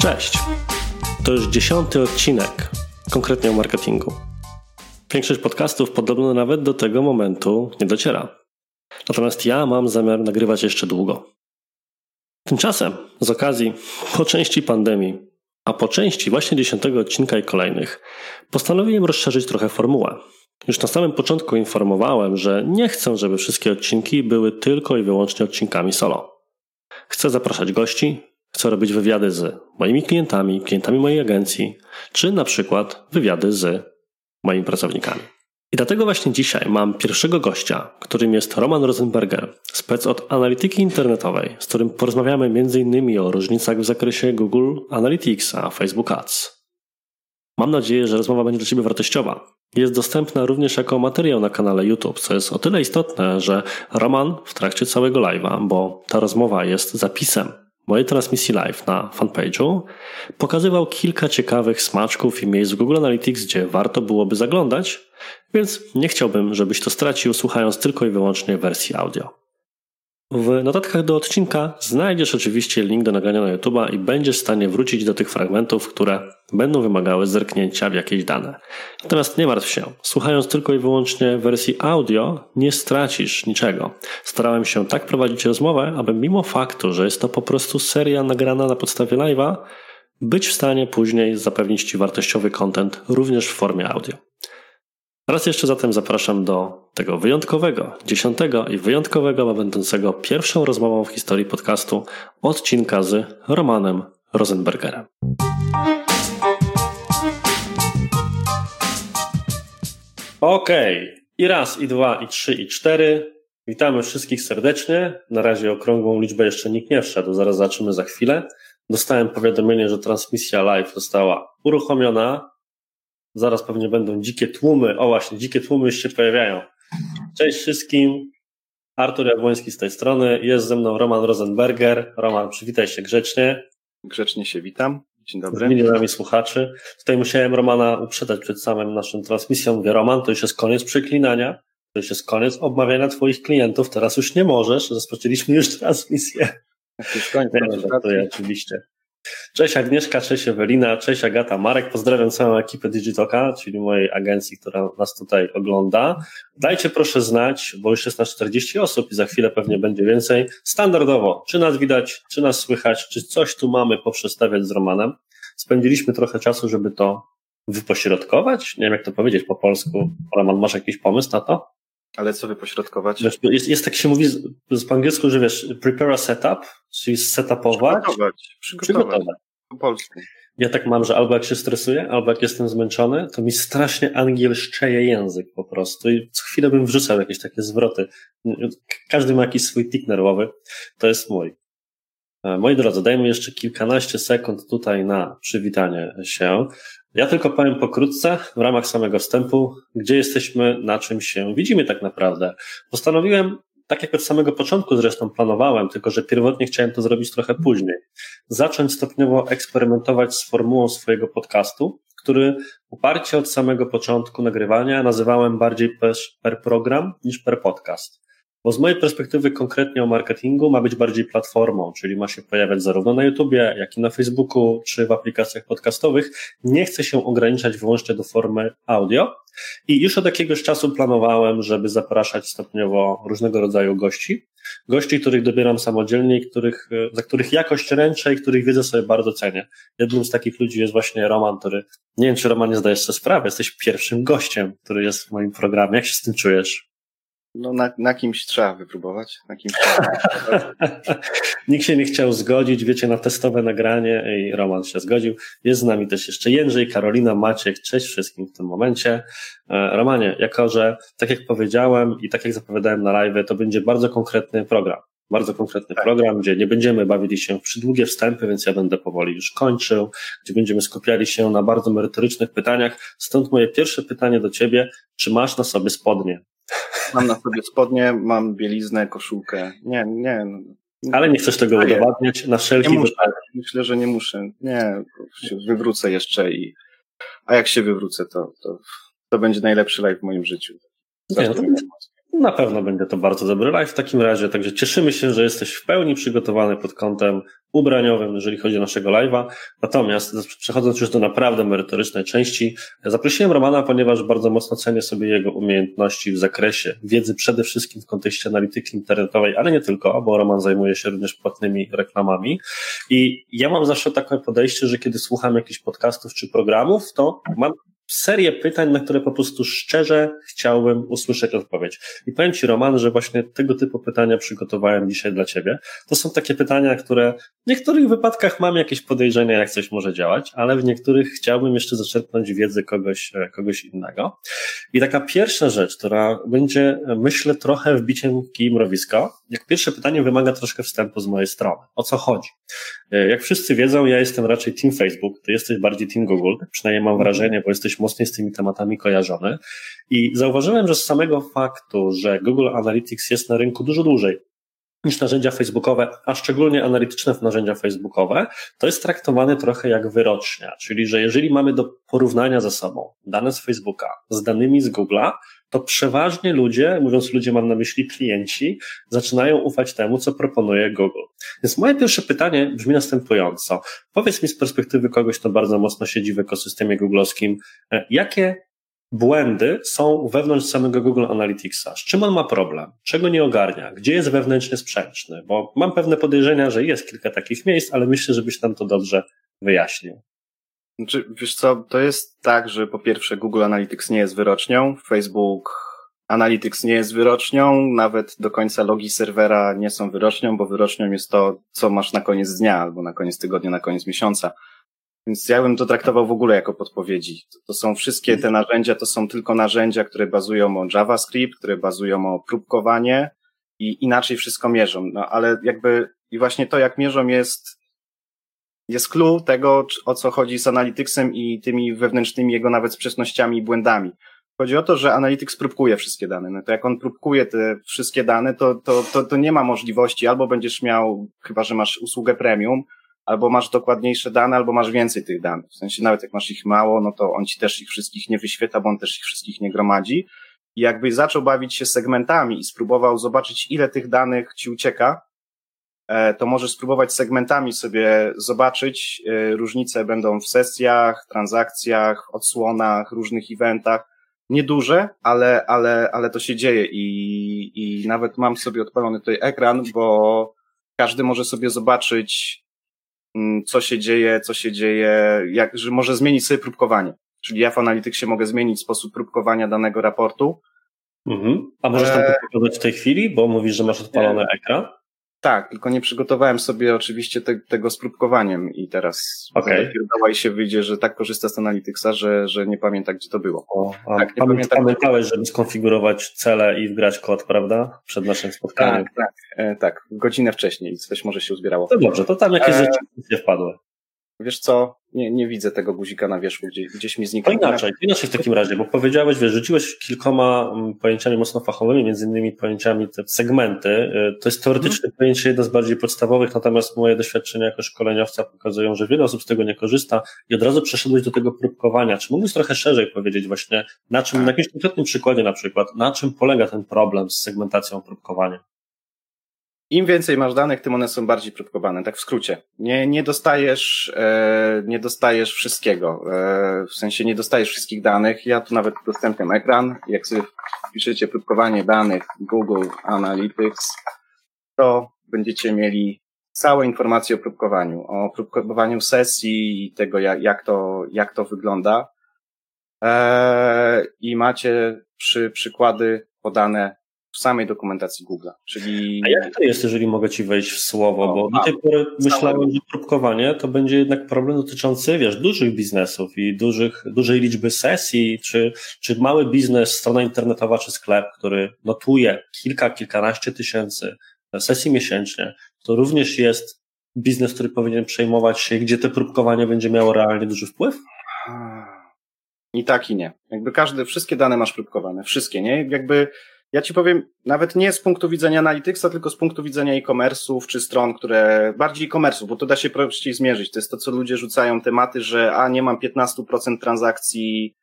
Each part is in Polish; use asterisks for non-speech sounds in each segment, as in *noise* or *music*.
Cześć. To już dziesiąty odcinek, konkretnie o marketingu. Większość podcastów podobno nawet do tego momentu nie dociera. Natomiast ja mam zamiar nagrywać jeszcze długo. Tymczasem, z okazji po części pandemii, a po części właśnie dziesiątego odcinka i kolejnych, postanowiłem rozszerzyć trochę formułę. Już na samym początku informowałem, że nie chcę, żeby wszystkie odcinki były tylko i wyłącznie odcinkami solo. Chcę zapraszać gości, chcę robić wywiady z moimi klientami, klientami mojej agencji, czy na przykład wywiady z moimi pracownikami. I dlatego właśnie dzisiaj mam pierwszego gościa, którym jest Roman Rosenberger, spec od analityki internetowej, z którym porozmawiamy m.in. o różnicach w zakresie Google Analytics a Facebook Ads. Mam nadzieję, że rozmowa będzie dla Ciebie wartościowa. Jest dostępna również jako materiał na kanale YouTube, co jest o tyle istotne, że Roman w trakcie całego live'a, bo ta rozmowa jest zapisem mojej transmisji live na fanpage'u pokazywał kilka ciekawych smaczków i miejsc w Google Analytics, gdzie warto byłoby zaglądać, więc nie chciałbym, żebyś to stracił słuchając tylko i wyłącznie wersji audio. W notatkach do odcinka znajdziesz oczywiście link do nagrania na YouTube i będziesz w stanie wrócić do tych fragmentów, które będą wymagały zerknięcia w jakieś dane. Natomiast nie martw się, słuchając tylko i wyłącznie wersji audio, nie stracisz niczego. Starałem się tak prowadzić rozmowę, aby mimo faktu, że jest to po prostu seria nagrana na podstawie live'a, być w stanie później zapewnić Ci wartościowy content również w formie audio. Raz jeszcze zatem zapraszam do tego wyjątkowego, dziesiątego i wyjątkowego, będącego pierwszą rozmową w historii podcastu odcinka z Romanem Rosenbergerem. Okej, okay. i raz, i dwa, i trzy, i cztery. Witamy wszystkich serdecznie. Na razie okrągłą liczbę jeszcze nikt nie wszedł, zaraz zobaczymy za chwilę. Dostałem powiadomienie, że transmisja live została uruchomiona. Zaraz pewnie będą dzikie tłumy. O właśnie, dzikie tłumy już się pojawiają. Cześć wszystkim. Artur Jabłoński z tej strony. Jest ze mną Roman Rosenberger. Roman, przywitaj się grzecznie. Grzecznie się witam. Dzień dobry. Z milionami słuchaczy. Tutaj musiałem Romana uprzedzać przed samym naszą transmisją. Mówię, Roman, to już jest koniec przeklinania. To już jest koniec obmawiania twoich klientów. Teraz już nie możesz. Rozpoczęliśmy już *laughs* transmisję. Już koniec. Ja, oczywiście. Cześć Agnieszka, cześć Ewelina, cześć Agata, Marek. Pozdrawiam całą ekipę Digitoka, czyli mojej agencji, która nas tutaj ogląda. Dajcie proszę znać, bo już jest na 40 osób i za chwilę pewnie będzie więcej. Standardowo, czy nas widać, czy nas słychać, czy coś tu mamy poprzestawiać z Romanem. Spędziliśmy trochę czasu, żeby to wypośrodkować. Nie wiem, jak to powiedzieć po polsku. Roman, masz jakiś pomysł na to? Ale co wypośrodkować? Wiesz, jest, jest tak się mówi z, z, po angielsku, że wiesz, prepare a setup, czyli setupować. Przygotować. Przygotować. przygotować. Po polsku. Ja tak mam, że albo jak się stresuję, albo jak jestem zmęczony, to mi strasznie angielszczeje język po prostu i co chwilę bym wrzucał jakieś takie zwroty. Każdy ma jakiś swój tik nerwowy. To jest mój. E, moi drodzy, dajmy jeszcze kilkanaście sekund tutaj na przywitanie się. Ja tylko powiem pokrótce, w ramach samego wstępu, gdzie jesteśmy, na czym się widzimy tak naprawdę. Postanowiłem, tak jak od samego początku zresztą planowałem, tylko że pierwotnie chciałem to zrobić trochę później, zacząć stopniowo eksperymentować z formułą swojego podcastu, który uparcie od samego początku nagrywania nazywałem bardziej per program niż per podcast. Bo z mojej perspektywy konkretnie o marketingu ma być bardziej platformą, czyli ma się pojawiać zarówno na YouTubie, jak i na Facebooku, czy w aplikacjach podcastowych. Nie chcę się ograniczać wyłącznie do formy audio. I już od jakiegoś czasu planowałem, żeby zapraszać stopniowo różnego rodzaju gości. Gości, których dobieram samodzielnie i których, za których jakość ręczę i których wiedzę sobie bardzo cenię. Jednym z takich ludzi jest właśnie Roman, który, nie wiem czy Roman nie zdajesz sobie sprawy, jesteś pierwszym gościem, który jest w moim programie. Jak się z tym czujesz? No na, na kimś trzeba wypróbować. Na kimś trzeba *laughs* Nikt się nie chciał zgodzić, wiecie, na testowe nagranie i Roman się zgodził. Jest z nami też jeszcze Jędrzej, Karolina, Maciek. Cześć wszystkim w tym momencie. E, Romanie, jako że tak jak powiedziałem i tak jak zapowiadałem na live, to będzie bardzo konkretny program. Bardzo konkretny tak. program, gdzie nie będziemy bawili się w przydługie wstępy, więc ja będę powoli już kończył, gdzie będziemy skupiali się na bardzo merytorycznych pytaniach. Stąd moje pierwsze pytanie do Ciebie, czy masz na sobie spodnie? Mam na sobie spodnie, mam bieliznę, koszulkę. Nie, nie. No. Ale nie chcesz tego udowadniać na wszelki wypadek. Myślę, że nie muszę. Nie, wywrócę jeszcze i A jak się wywrócę, to, to, to będzie najlepszy live w moim życiu. Nie, no to, na pewno będzie to bardzo dobry live w takim razie, także cieszymy się, że jesteś w pełni przygotowany pod kątem ubraniowym, jeżeli chodzi o naszego live'a. Natomiast przechodząc już do naprawdę merytorycznej części, zaprosiłem Romana, ponieważ bardzo mocno cenię sobie jego umiejętności w zakresie wiedzy przede wszystkim w kontekście analityki internetowej, ale nie tylko, bo Roman zajmuje się również płatnymi reklamami. I ja mam zawsze takie podejście, że kiedy słucham jakichś podcastów czy programów, to mam serię pytań, na które po prostu szczerze chciałbym usłyszeć odpowiedź. I powiem Ci, Roman, że właśnie tego typu pytania przygotowałem dzisiaj dla Ciebie. To są takie pytania, które w niektórych wypadkach mam jakieś podejrzenia, jak coś może działać, ale w niektórych chciałbym jeszcze zaczerpnąć wiedzę kogoś, e, kogoś innego. I taka pierwsza rzecz, która będzie, myślę, trochę wbiciem kij mrowiska. Jak pierwsze pytanie wymaga troszkę wstępu z mojej strony. O co chodzi? E, jak wszyscy wiedzą, ja jestem raczej Team Facebook, ty jesteś bardziej Team Google, przynajmniej mam wrażenie, bo jesteś mocniej z tymi tematami kojarzony. I zauważyłem, że z samego faktu, że Google Analytics jest na rynku dużo dłużej niż narzędzia facebookowe, a szczególnie analityczne narzędzia facebookowe, to jest traktowane trochę jak wyrocznia. Czyli, że jeżeli mamy do porównania ze sobą dane z Facebooka z danymi z Google'a, to przeważnie ludzie, mówiąc ludzie mam na myśli klienci, zaczynają ufać temu, co proponuje Google. Więc moje pierwsze pytanie brzmi następująco. Powiedz mi z perspektywy kogoś, kto bardzo mocno siedzi w ekosystemie googlowskim, e, jakie błędy są wewnątrz samego Google Analyticsa. Z czym on ma problem? Czego nie ogarnia? Gdzie jest wewnętrznie sprzęczny? Bo mam pewne podejrzenia, że jest kilka takich miejsc, ale myślę, żebyś tam to dobrze wyjaśnił. Znaczy, wiesz co, to jest tak, że po pierwsze Google Analytics nie jest wyrocznią, Facebook Analytics nie jest wyrocznią, nawet do końca logi serwera nie są wyrocznią, bo wyrocznią jest to, co masz na koniec dnia, albo na koniec tygodnia, na koniec miesiąca. Więc ja bym to traktował w ogóle jako podpowiedzi. To, są wszystkie te narzędzia, to są tylko narzędzia, które bazują o JavaScript, które bazują o próbkowanie i inaczej wszystko mierzą. No ale jakby i właśnie to, jak mierzą jest jest clue tego, o co chodzi z Analyticsem i tymi wewnętrznymi jego nawet sprzecznościami i błędami. Chodzi o to, że Analytics próbkuje wszystkie dane. No to jak on próbkuje te wszystkie dane, to, to, to, to nie ma możliwości, albo będziesz miał, chyba że masz usługę premium, albo masz dokładniejsze dane, albo masz więcej tych danych. W sensie nawet jak masz ich mało, no to on ci też ich wszystkich nie wyświetla, bo on też ich wszystkich nie gromadzi. I jakby zaczął bawić się segmentami i spróbował zobaczyć, ile tych danych ci ucieka, to możesz spróbować segmentami sobie zobaczyć. E, różnice będą w sesjach, transakcjach, odsłonach, różnych eventach. Nieduże, ale, ale, ale to się dzieje i, i nawet mam sobie odpalony tutaj ekran, bo każdy może sobie zobaczyć Mm, co się dzieje, co się dzieje, jak, że może zmienić sobie próbkowanie. Czyli ja w Analyticsie mogę zmienić sposób próbkowania danego raportu. Mhm. A możesz tam to pokazać w tej chwili, bo mówisz, że masz odpalony ekran? Tak, tylko nie przygotowałem sobie oczywiście te, tego z próbkowaniem i teraz okay. i się wyjdzie, że tak korzysta z Analyticsa, że, że nie pamięta, gdzie to było. O, tak, nie pamiętam, pamiętałeś, żeby skonfigurować cele i wgrać kod, prawda? Przed naszym spotkaniem. Tak, tak, e, tak. Godzinę wcześniej coś może się uzbierało. To dobrze, to tam jakieś e... rzeczy nie wpadły. Wiesz co, nie, nie widzę tego guzika na wierzchu, gdzie, gdzieś mi zniknął. To inaczej, inaczej w takim razie, bo powiedziałeś, wiesz, rzuciłeś kilkoma mm, pojęciami mocno fachowymi, między innymi pojęciami te segmenty. Y, to jest teoretyczne hmm. pojęcie jedno z bardziej podstawowych, natomiast moje doświadczenia jako szkoleniowca pokazują, że wiele osób z tego nie korzysta i od razu przeszedłeś do tego próbkowania. Czy mógłbyś trochę szerzej powiedzieć właśnie, na czym, na jakimś konkretnym przykładzie na przykład, na czym polega ten problem z segmentacją próbkowania? Im więcej masz danych, tym one są bardziej próbkowane, tak w skrócie. Nie, nie dostajesz, e, nie dostajesz wszystkiego. E, w sensie nie dostajesz wszystkich danych. Ja tu nawet udostępniam ekran. Jak sobie wpiszecie próbkowanie danych Google Analytics, to będziecie mieli całe informacje o próbkowaniu, o próbkowaniu sesji i tego, jak, jak, to, jak to wygląda. E, I macie przy, przykłady podane w samej dokumentacji Google. Czyli... A jak to jest, jeżeli mogę Ci wejść w słowo? Bo do tej pory myślałem, że próbkowanie to będzie jednak problem dotyczący, wiesz, dużych biznesów i dużych, dużej liczby sesji, czy, czy mały biznes, strona internetowa czy sklep, który notuje kilka, kilkanaście tysięcy sesji miesięcznie, to również jest biznes, który powinien przejmować się, gdzie to próbkowanie będzie miało realnie duży wpływ? I tak i nie. Jakby każdy, wszystkie dane masz próbkowane, wszystkie, nie? Jakby Ja ci powiem, nawet nie z punktu widzenia Analyticsa, tylko z punktu widzenia e-commerce'ów czy stron, które, bardziej e-commerce'ów, bo to da się prościej zmierzyć. To jest to, co ludzie rzucają tematy, że a, nie mam 15% transakcji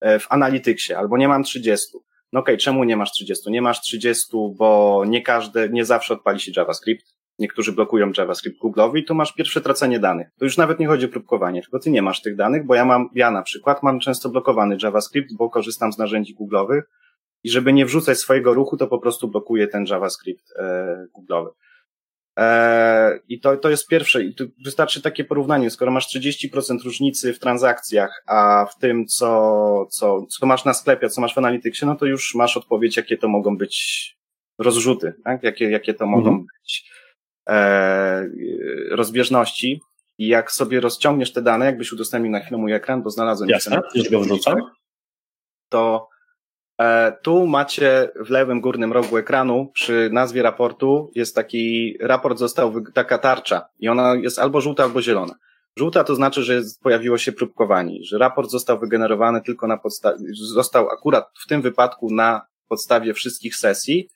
e, w Analyticsie, albo nie mam 30. No okej, okay, czemu nie masz 30? Nie masz 30, bo nie każde, nie zawsze odpali się JavaScript. Niektórzy blokują JavaScript Google'owi i tu masz pierwsze tracenie danych. To już nawet nie chodzi o próbkowanie, tylko ty nie masz tych danych, bo ja mam, ja na przykład mam często blokowany JavaScript, bo korzystam z narzędzi Google'owych i żeby nie wrzucać swojego ruchu, to po prostu blokuję ten JavaScript e, Google'owy. E, I to, to jest pierwsze. I tu wystarczy takie porównanie. Skoro masz 30% różnicy w transakcjach, a w tym, co, co, co masz na sklepie, co masz w Analyticsie, no to już masz odpowiedź, jakie to mogą być rozrzuty, tak? jakie, jakie to mogą mhm. być e, rozbieżności. I jak sobie rozciągniesz te dane, jakbyś udostępnił na chwilę mój ekran, bo znalazłem. Jasne, już go wrzucam. To tu macie w lewym górnym rogu ekranu przy nazwie raportu jest taki raport został, taka tarcza i ona jest albo żółta, albo zielona. Żółta to znaczy, że pojawiło się próbkowanie, że raport został wygenerowany tylko na podstawie, został akurat w tym wypadku na podstawie wszystkich sesji.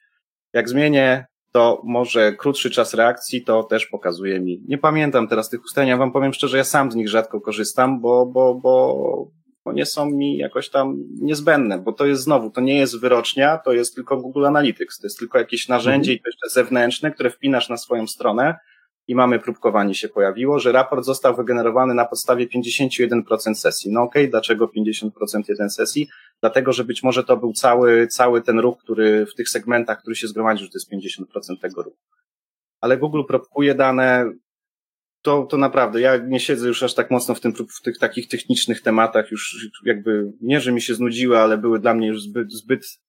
Jak zmienię to może krótszy czas reakcji, to też pokazuje mi. Nie pamiętam teraz tych ustaleń, wam powiem szczerze, ja sam z nich rzadko korzystam, bo, bo, bo, nie są mi jakoś tam niezbędne, bo to jest znowu, to nie jest wyrocznia, to jest tylko Google Analytics, to jest tylko jakieś narzędzie mhm. i to jeszcze zewnętrzne, które wpinasz na swoją stronę i mamy próbkowanie się pojawiło, że raport został wygenerowany na podstawie 51% sesji. No okej, okay, dlaczego 50% jeden sesji? Dlatego, że być może to był cały, cały ten ruch, który w tych segmentach, który się zgromadził, że to jest 50% tego ruchu. Ale Google próbkuje dane to, to naprawdę, ja nie siedzę już aż tak mocno w, tym, w tych takich technicznych tematach, już jakby nie, że mi się znudziły, ale były dla mnie już zbyt, zbyt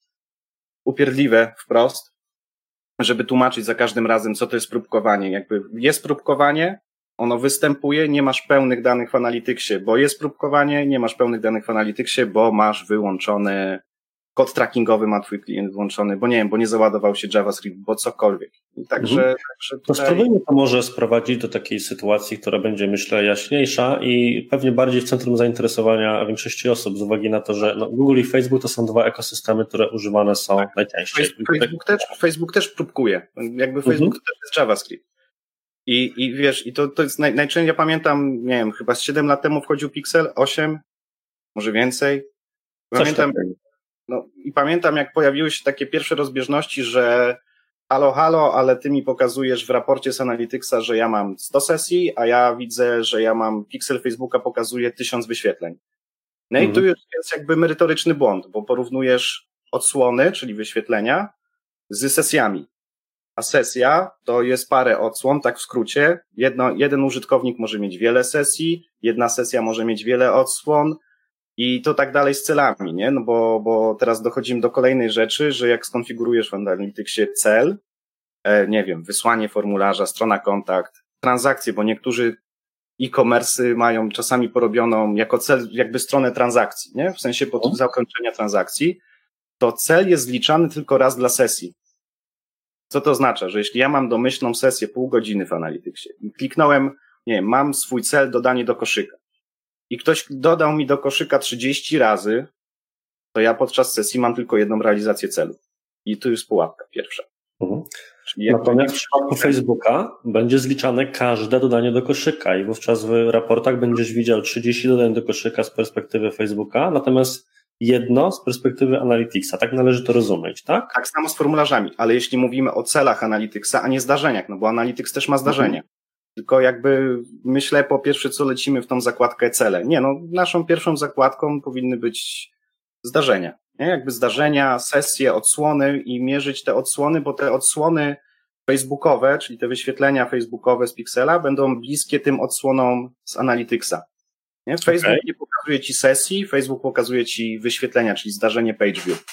upierdliwe wprost, żeby tłumaczyć za każdym razem, co to jest próbkowanie. Jakby jest próbkowanie, ono występuje, nie masz pełnych danych w Analyticsie, bo jest próbkowanie, nie masz pełnych danych w Analyticsie, bo masz wyłączony kod trackingowy ma twój klient włączony, bo nie wiem, bo nie załadował się JavaScript, bo cokolwiek. I także, mhm. także tutaj... To spróbujmy to może sprowadzić do takiej sytuacji, która będzie, myślę, jaśniejsza i pewnie bardziej w centrum zainteresowania większości osób, z uwagi na to, że no, Google i Facebook to są dwa ekosystemy, które używane są tak. najczęściej. Facebook, też, Facebook też próbkuje. Jakby Facebook mhm. to też jest JavaScript. I, i wiesz, i to, to jest naj, najczęściej, ja pamiętam, nie wiem, chyba z 7 lat temu wchodził Pixel, 8, może więcej. Pamiętam, no i pamiętam, jak pojawiły się takie pierwsze rozbieżności, że halo, halo, ale ty mi pokazujesz w raporcie z Analyticsa, że ja mam 100 sesji, a ja widzę, że ja mam pixel Facebooka pokazuje 1000 wyświetleń. No mhm. i tu już jest jakby merytoryczny błąd, bo porównujesz odsłony, czyli wyświetlenia, z sesjami. A sesja to jest parę odsłon, tak w skrócie. Jedno, jeden użytkownik może mieć wiele sesji, jedna sesja może mieć wiele odsłon, i to tak dalej z celami, nie? No bo, bo teraz dochodzimy do kolejnej rzeczy, że jak skonfigurujesz w Analyticsie cel, e, nie wiem, wysłanie formularza, strona kontakt, transakcje, bo niektórzy e-commerce mają czasami porobioną jako cel jakby stronę transakcji, nie? W sensie po zakończenia transakcji, to cel jest zliczany tylko raz dla sesji. Co to oznacza? Że jeśli ja mam domyślną sesję pół godziny w Analyticsie i kliknąłem, nie wiem, mam swój cel dodanie do koszyka, i ktoś dodał mi do koszyka 30 razy, to ja podczas sesji mam tylko jedną realizację celu. I tu jest pułapka pierwsza. Mhm. Natomiast w przypadku Facebooka będzie zliczane każde dodanie do koszyka i wówczas w raportach będziesz widział 30 dodań do koszyka z perspektywy Facebooka, natomiast jedno z perspektywy Analyticsa. Tak należy to rozumieć, tak? Tak samo z formularzami, ale jeśli mówimy o celach Analyticsa, a nie zdarzeniach, no bo Analytics też ma zdarzenia. Mhm. Tylko jakby myślę po pierwsze, co lecimy w tą zakładkę cele. Nie, no naszą pierwszą zakładką powinny być zdarzenia. Nie? Jakby zdarzenia, sesje, odsłony i mierzyć te odsłony, bo te odsłony facebookowe, czyli te wyświetlenia facebookowe z Pixela będą bliskie tym odsłonom z Analyticsa. Nie? Facebook okay. nie pokazuje ci sesji, Facebook pokazuje ci wyświetlenia, czyli zdarzenie page view.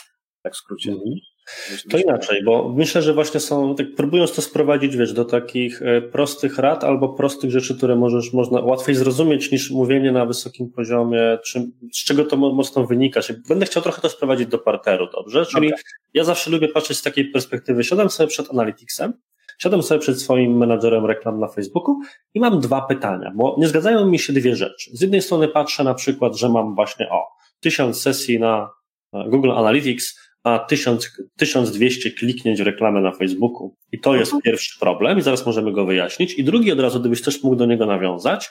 Tak w skrócie. Mm -hmm. To inaczej, bo myślę, że właśnie są, tak próbując to sprowadzić, wiesz, do takich e, prostych rad albo prostych rzeczy, które możesz, można łatwiej zrozumieć niż mówienie na wysokim poziomie, czy, z czego to mocno wynika. Czyli będę chciał trochę to sprowadzić do parteru, dobrze? Czyli okay. ja zawsze lubię patrzeć z takiej perspektywy. Siadam sobie przed Analyticsem, siadam sobie przed swoim menadżerem reklam na Facebooku i mam dwa pytania, bo nie zgadzają mi się dwie rzeczy. Z jednej strony patrzę na przykład, że mam właśnie o tysiąc sesji na Google Analytics, ma 1000, 1200 kliknięć w reklamę na Facebooku. I to jest mhm. pierwszy problem i zaraz możemy go wyjaśnić. I drugi od razu, gdybyś też mógł do niego nawiązać,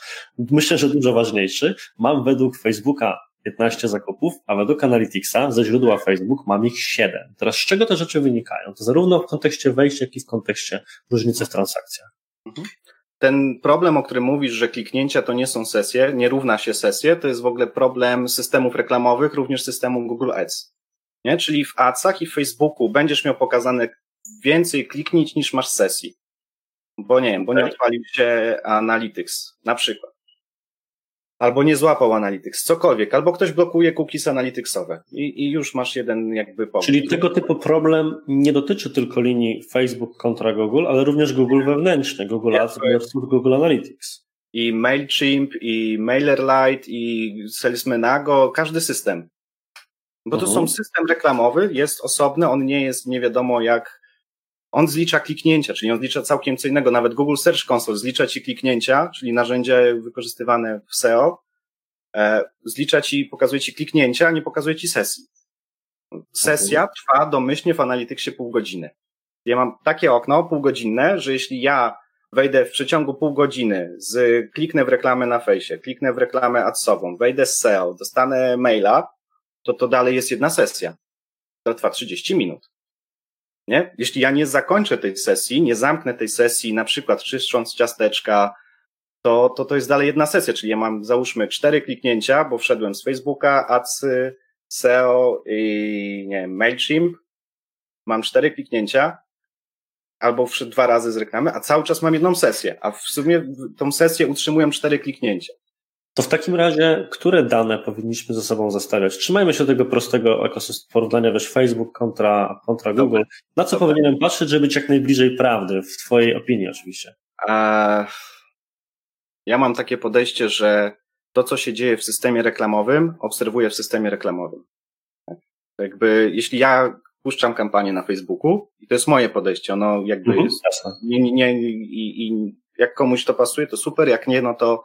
myślę, że dużo ważniejszy, mam według Facebooka 15 zakupów, a według Analyticsa ze źródła Facebook mam ich 7. Teraz z czego te rzeczy wynikają? To zarówno w kontekście wejścia, jak i w kontekście różnicy w transakcjach. Mhm. Ten problem, o którym mówisz, że kliknięcia to nie są sesje, nie równa się sesje, to jest w ogóle problem systemów reklamowych, również systemu Google Ads. Nie? Czyli w Adsach i w Facebooku będziesz miał pokazane więcej kliknięć niż masz sesji. Bo nie wiem, bo nie tak. odpalił się Analytics, na przykład albo nie złapał Analytics, cokolwiek, albo ktoś blokuje cookies analyticsowe i, i już masz jeden jakby powód. Czyli tego typu problem nie dotyczy tylko linii Facebook kontra Google, ale również Google wewnętrzny, Google Ads versus Google Analytics. I MailChimp, i MailerLite, i Salesmanago, każdy system. Bo to mhm. są system reklamowy, jest osobny, on nie jest nie wiadomo jak on zlicza kliknięcia, czyli on zlicza całkiem co innego. Nawet Google Search Console zlicza ci kliknięcia, czyli narzędzie wykorzystywane w SEO, e, zlicza ci, pokazuje ci kliknięcia, nie pokazuje ci sesji. Sesja okay. trwa domyślnie w Analyticsie pół godziny. Ja mam takie okno półgodzinne, że jeśli ja wejdę w przeciągu pół godziny, z, kliknę w reklamę na fejsie, kliknę w reklamę adsową, wejdę z SEO, dostanę maila, to to dalej jest jedna sesja. To trwa 30 minut. Nie? Jeśli ja nie zakończę tej sesji, nie zamknę tej sesji, na przykład czyszcząc ciasteczka, to, to to jest dalej jedna sesja, czyli ja mam załóżmy cztery kliknięcia, bo wszedłem z Facebooka, Adsy, SEO i nie wiem, MailChimp. Mam cztery kliknięcia, albo dwa razy z reklamy, a cały czas mam jedną sesję, a w sumie tą sesję utrzymuję cztery kliknięcia. To w takim razie, które dane powinniśmy ze sobą zestawiać? Trzymajmy się tego prostego ekosystemu porównania, wiesz, Facebook kontra, kontra Google. Na co Dobra. powinienem patrzeć, żeby być jak najbliżej prawdy, w Twojej opinii oczywiście? A, ja mam takie podejście, że to, co się dzieje w systemie reklamowym, obserwuję w systemie reklamowym. Tak? Jakby, jeśli ja puszczam kampanię na Facebooku, i to jest moje podejście, ono jakby mhm, jest, nie, nie, nie, i, i jak komuś to pasuje, to super, jak nie, no to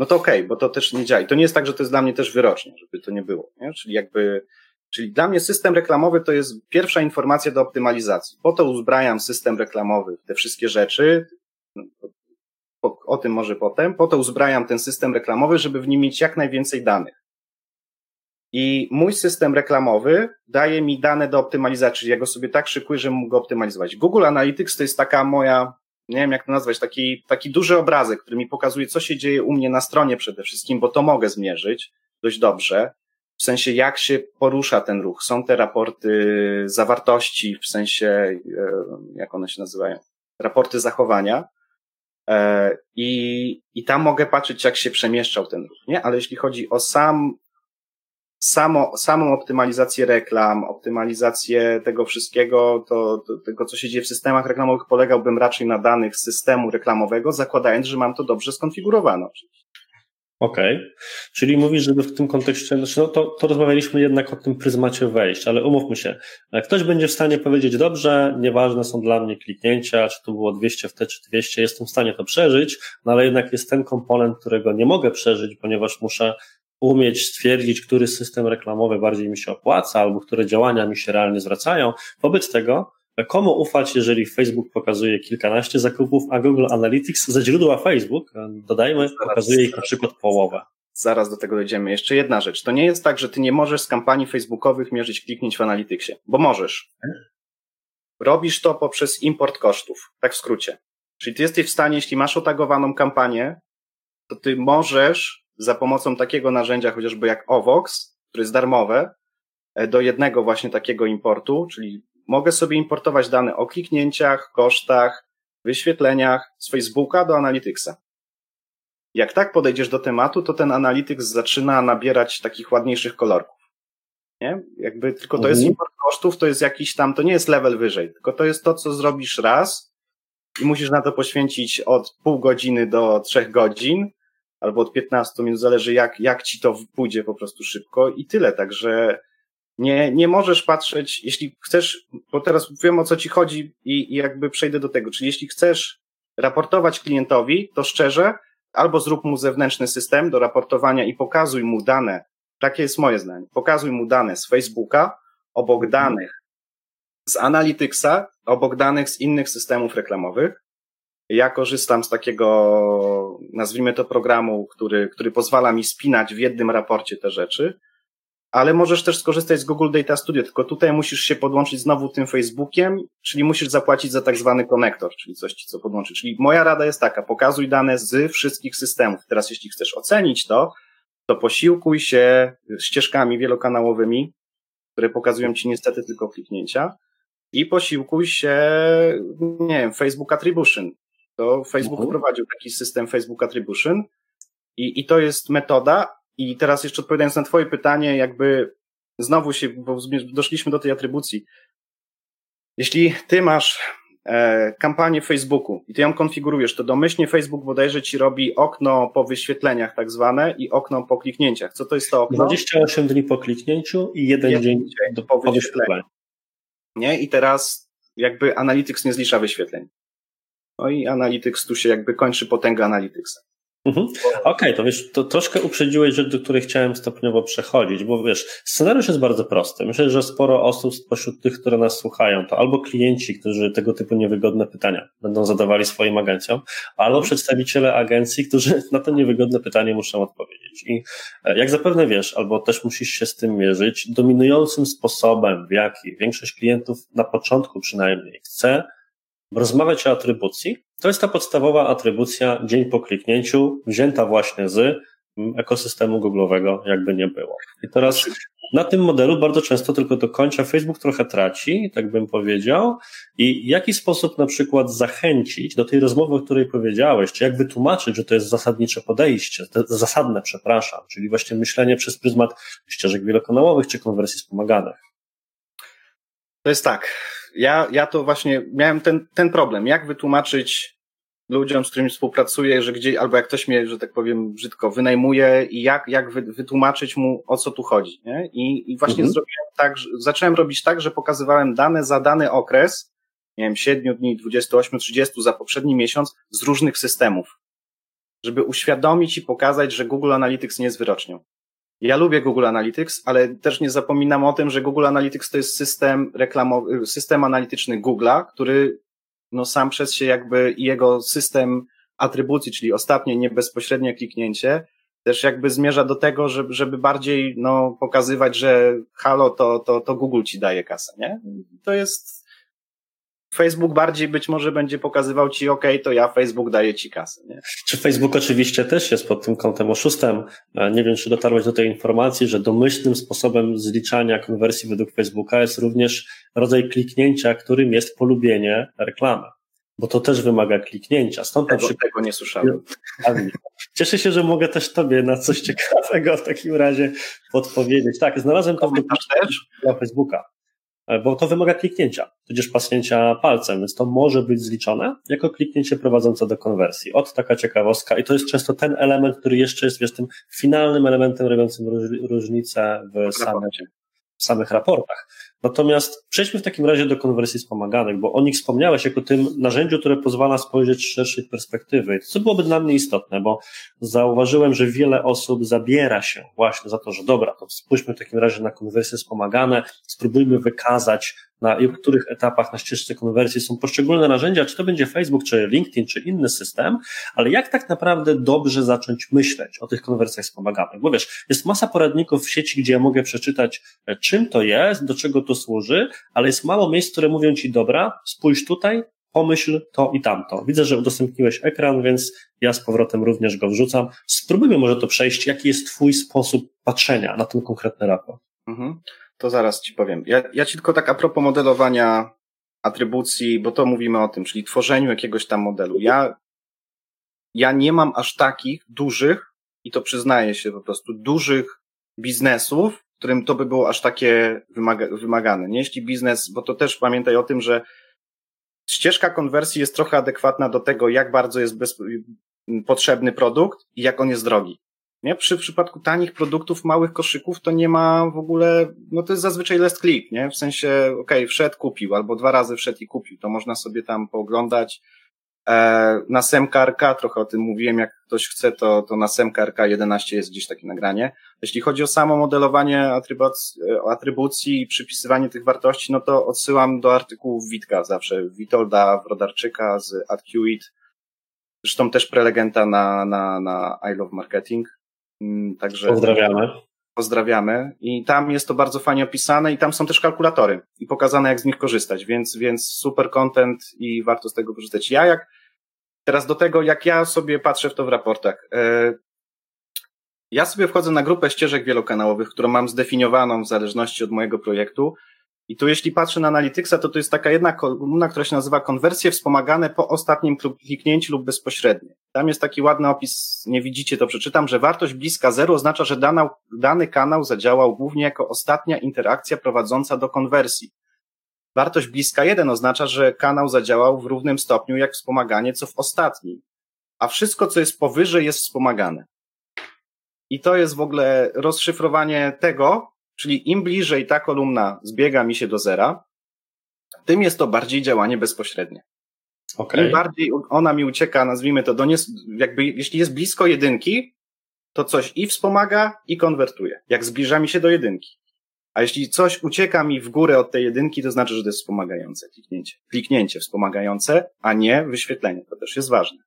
no to okej, okay, bo to też nie działa. I to nie jest tak, że to jest dla mnie też wyrocznie, żeby to nie było. Nie? Czyli jakby, czyli dla mnie system reklamowy to jest pierwsza informacja do optymalizacji. Po to uzbrajam system reklamowy w te wszystkie rzeczy, no, o tym może potem, po to uzbrajam ten system reklamowy, żeby w nim mieć jak najwięcej danych. I mój system reklamowy daje mi dane do optymalizacji, czyli ja go sobie tak szykuję, że mógł go optymalizować. Google Analytics to jest taka moja nie wiem jak to nazwać, taki, taki duży obrazek, który mi pokazuje, co się dzieje u mnie na stronie przede wszystkim, bo to mogę zmierzyć dość dobrze. W sensie, jak się porusza ten ruch. Są te raporty zawartości, w sensie, e, jak one się nazywają? Raporty zachowania. E, I, I tam mogę patrzeć, jak się przemieszczał ten ruch, nie? Ale jeśli chodzi o sam samo, samą optymalizację reklam, optymalizację tego wszystkiego, to, to, tego, co się dzieje w systemach reklamowych, polegałbym raczej na danych systemu reklamowego, zakładając, że mam to dobrze skonfigurowane. Okej, okay. czyli mówisz, żeby w tym kontekście, znaczy no to, to rozmawialiśmy jednak o tym pryzmacie wejść, ale umówmy się, ktoś będzie w stanie powiedzieć, dobrze, nieważne są dla mnie kliknięcia, czy to było 200 w te, czy 200, jestem w stanie to przeżyć, no ale jednak jest ten komponent, którego nie mogę przeżyć, ponieważ muszę umieć stwierdzić, który system reklamowy bardziej mi się opłaca, albo które działania mi się realnie zwracają. Wobec tego, komu ufać, jeżeli Facebook pokazuje kilkanaście zakupów, a Google Analytics ze źródła Facebook, dodajmy, zaraz, pokazuje ich na przykład połowę. Zaraz do tego dojdziemy. Jeszcze jedna rzecz. To nie jest tak, że ty nie możesz z kampanii facebookowych mierzyć kliknięć w Analyticsie, bo możesz. Robisz to poprzez import kosztów, tak w skrócie. Czyli ty jesteś w stanie, jeśli masz otagowaną kampanię, to ty możesz za pomocą takiego narzędzia, chociażby jak Ovox, które jest darmowe, e, do jednego właśnie takiego importu, czyli mogę sobie importować dane o kliknięciach, kosztach, wyświetleniach z Facebooka do Analyticsa. Jak tak podejdziesz do tematu, to ten Analytics zaczyna nabierać takich ładniejszych kolorków. Nie? Jakby tylko to jest mhm. import kosztów, to jest jakiś tam, to nie jest level wyżej, tylko to jest to, co zrobisz raz i musisz na to poświęcić od pół godziny do trzech godzin, albo od 15 minut, zależy jak, jak ci to pójdzie po prostu szybko i tyle. Także nie, nie możesz patrzeć, jeśli chcesz, bo teraz wiem o co ci chodzi i, i jakby przejdę do tego, czyli jeśli chcesz raportować klientowi, to szczerze, albo zrób mu zewnętrzny system do raportowania i pokazuj mu dane, takie jest moje zdanie, pokazuj mu dane z Facebooka, obok danych z Analyticsa, obok danych z innych systemów reklamowych. Ja korzystam z takiego, nazwijmy to programu, który, który pozwala mi spinać w jednym raporcie te rzeczy, ale możesz też skorzystać z Google Data Studio, tylko tutaj musisz się podłączyć znowu tym Facebookiem, czyli musisz zapłacić za tak zwany konektor, czyli coś co podłączy. Czyli moja rada jest taka, pokazuj dane z wszystkich systemów. Teraz jeśli chcesz ocenić to, to posiłkuj się ścieżkami wielokanałowymi, które pokazują ci niestety tylko kliknięcia i posiłkuj się, nie wiem, Facebook Attribution. To Facebook uh-huh. prowadził taki system Facebook Attribution i, i to jest metoda. I teraz jeszcze odpowiadając na twoje pytanie, jakby znowu się, bo doszliśmy do tej atrybucji. Jeśli ty masz e, kampanię Facebooku i ty ją konfigurujesz, to domyślnie Facebook bodajże ci robi okno po wyświetleniach tak zwane i okno po kliknięciach. Co to jest to okno? 28 dni po kliknięciu i jeden, jeden dzień, dzień po, po wyświetleniu. Nie? I teraz jakby Analytics nie zlicza wyświetleń. No i Analytics tu się jakby kończy potęga Analyticsa. Mhm. Okej, okay, to wiesz, to troszkę uprzedziłeś rzecz, do której chciałem stopniowo przechodzić, bo wiesz, scenariusz jest bardzo prosty. Myślę, że sporo osób spośród tych, które nas słuchają, to albo klienci, którzy tego typu niewygodne pytania będą zadawali swoim agencjom, albo mhm. przedstawiciele agencji, którzy *laughs* na to niewygodne pytanie muszą odpowiedzieć. I e, jak zapewne wiesz, albo też musisz się z tym mierzyć, dominującym sposobem, w jaki większość klientów na początku przynajmniej chce rozmawiać o atrybucji, to jest ta podstawowa atrybucja dzień po kliknięciu, wzięta właśnie z ekosystemu Google'owego, jakby nie było. I teraz na tym modelu bardzo często tylko do końca Facebook trochę traci, tak bym powiedział. I jaki sposób na przykład zachęcić do tej rozmowy, o której powiedziałeś, czy jak wytłumaczyć, że to jest zasadnicze podejście, zasadne, przepraszam, czyli właśnie myślenie przez pryzmat ścieżek wielokanałowych czy konwersji wspomaganych. To jest tak ja, ja to właśnie miałem ten, ten problem. Jak wytłumaczyć ludziom, z którymi współpracuję, że gdzieś, albo jak ktoś mnie, że tak powiem, brzydko wynajmuje i jak, jak wy, wytłumaczyć mu, o co tu chodzi, nie? I, i właśnie mhm. zrobiłem tak, że, zacząłem robić tak, że pokazywałem dane za dany okres, nie wiem, 7 dni, 28, 30 za poprzedni miesiąc z różnych systemów, żeby uświadomić i pokazać, że Google Analytics nie jest wyrocznią. Ja lubię Google Analytics, ale też nie zapominam o tym, że Google Analytics to jest system reklamowy, system analityczny Google'a, który no sam przez się jakby i jego system atrybucji, czyli ostatnie niebezpośrednie kliknięcie, też jakby zmierza do tego, żeby, żeby bardziej no, pokazywać, że halo, to, to, to Google ci daje kasę, nie? To jest Facebook bardziej być może będzie pokazywał ci, ok, to ja Facebook daję ci kasę. Nie? Czy Facebook oczywiście też jest pod tym kątem oszustem? Nie wiem, czy dotarłeś do tej informacji, że domyślnym sposobem zliczania konwersji według Facebooka jest również rodzaj kliknięcia, którym jest polubienie reklamy. Bo to też wymaga kliknięcia. Stąd tego, przykład... tego nie słyszałem. Cieszę się, że mogę też Tobie na coś ciekawego w takim razie podpowiedzieć. Tak, znalazłem to w dla Facebooka. E, bo to wymaga kliknięcia, tudzież pasnięcia palcem, więc to może być zliczone jako kliknięcie prowadzące do konwersji. Od taka ciekawostka i to jest często ten element, który jeszcze jest, wiesz, tym finalnym elementem robiącym różnicę w samych, w samych raportach. Natomiast przejdźmy w takim razie do konwersji wspomaganych, bo o nich wspomniałeś jako tym narzędziu, które pozwala spojrzeć z szerszej perspektywy. Co byłoby dla mnie istotne, bo zauważyłem, że wiele osób zabiera się właśnie za to, że dobra, to spójrzmy w takim razie na konwersje wspomagane, spróbujmy wykazać na których etapach na ścieżce konwersji są poszczególne narzędzia, czy to będzie Facebook, czy LinkedIn, czy inny system, ale jak tak naprawdę dobrze zacząć myśleć o tych konwersjach wspomaganych? Bo wiesz, jest masa poradników w sieci, gdzie ja mogę przeczytać, e, czym to jest, do czego to służy, ale jest mało miejsc, które mówią ci, dobra, spójrz tutaj, pomyśl to i tamto. Widzę, że udostępniłeś ekran, więc ja z powrotem również go wrzucam. Spróbujmy może to przejść. Jaki jest Twój sposób patrzenia na ten konkretny raport? Mhm to zaraz ci powiem. Ja, ja ci tylko tak a propos modelowania atrybucji, bo to mówimy o tym, czyli tworzeniu jakiegoś tam modelu. Ja, ja nie mam aż takich dużych, i to przyznaję się po prostu, dużych biznesów, którym to by było aż takie wymaga, wymagane. Nie jeśli biznes, bo to też pamiętaj o tym, że ścieżka konwersji jest trochę adekwatna do tego, jak bardzo jest bez, potrzebny produkt i jak on jest drogi. Nie? Przy przypadku tanich produktów, małych koszyków to nie ma w ogóle, no to jest zazwyczaj last click, nie? W sensie, okej, okay, wszedł, kupił, albo dwa razy wszedł i kupił. To można sobie tam pooglądać. E, na SemKarka, trochę o tym mówiłem, jak ktoś chce, to, to na SemKarka 11 jest gdzieś takie nagranie. Jeśli chodzi o samo modelowanie atrybucji, atrybucji i przypisywanie tych wartości, no to odsyłam do artykułów Witka zawsze, Witolda Wrodarczyka z AdQuit, zresztą też prelegenta na, na, na I Love Marketing. Mm, także pozdrawiamy. Pozdrawiamy. I tam jest to bardzo fajnie opisane i tam są też kalkulatory i pokazane, jak z nich korzystać, więc, więc super content i warto z tego korzystać. Ja jak, teraz do tego, jak ja sobie patrzę w to w raportach. E, ja sobie wchodzę na grupę ścieżek wielokanałowych, którą mam zdefiniowaną w zależności od mojego projektu i tu jeśli patrzę na Analyticsa, to to jest taka jedna kolumna, która się nazywa konwersje wspomagane po ostatnim kliknięciu lub bezpośrednie. Tam jest taki ładny opis, nie widzicie, to przeczytam, że wartość bliska zero oznacza, że dana, dany kanał zadziałał głównie jako ostatnia interakcja prowadząca do konwersji. Wartość bliska jeden oznacza, że kanał zadziałał w równym stopniu jak wspomaganie, co w ostatnim. A wszystko, co jest powyżej, jest wspomagane. I to jest w ogóle rozszyfrowanie tego, Czyli im bliżej ta kolumna zbiega mi się do zera, tym jest to bardziej działanie bezpośrednie. Okay. Im bardziej ona mi ucieka, nazwijmy to, do nie, jakby jeśli jest blisko jedynki, to coś i wspomaga, i konwertuje. Jak zbliża mi się do jedynki. A jeśli coś ucieka mi w górę od tej jedynki, to znaczy, że to jest wspomagające kliknięcie. Kliknięcie wspomagające, a nie wyświetlenie. To też jest ważne.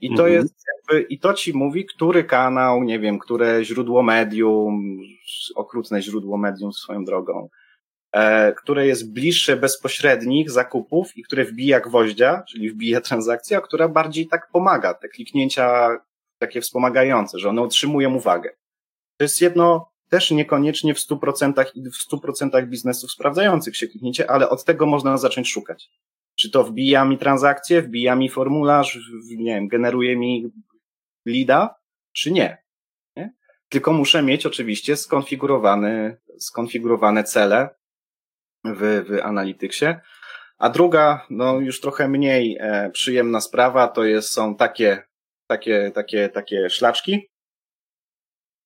I to mhm. jest jakby, i to ci mówi, który kanał, nie wiem, które źródło medium, okrutne źródło medium swoją drogą, e, które jest bliższe bezpośrednich zakupów i które wbija gwoździa, czyli wbija transakcja, która bardziej tak pomaga, te kliknięcia takie wspomagające, że one utrzymują uwagę. To jest jedno też niekoniecznie w 100% i w 100% biznesów sprawdzających się kliknięcie, ale od tego można zacząć szukać. Czy to wbija mi transakcję, wbija mi formularz, nie wiem, generuje mi lida, czy nie. nie? Tylko muszę mieć oczywiście skonfigurowany, skonfigurowane cele w, w Analyticsie. A druga, no już trochę mniej e, przyjemna sprawa, to jest, są takie, takie, takie, takie szlaczki.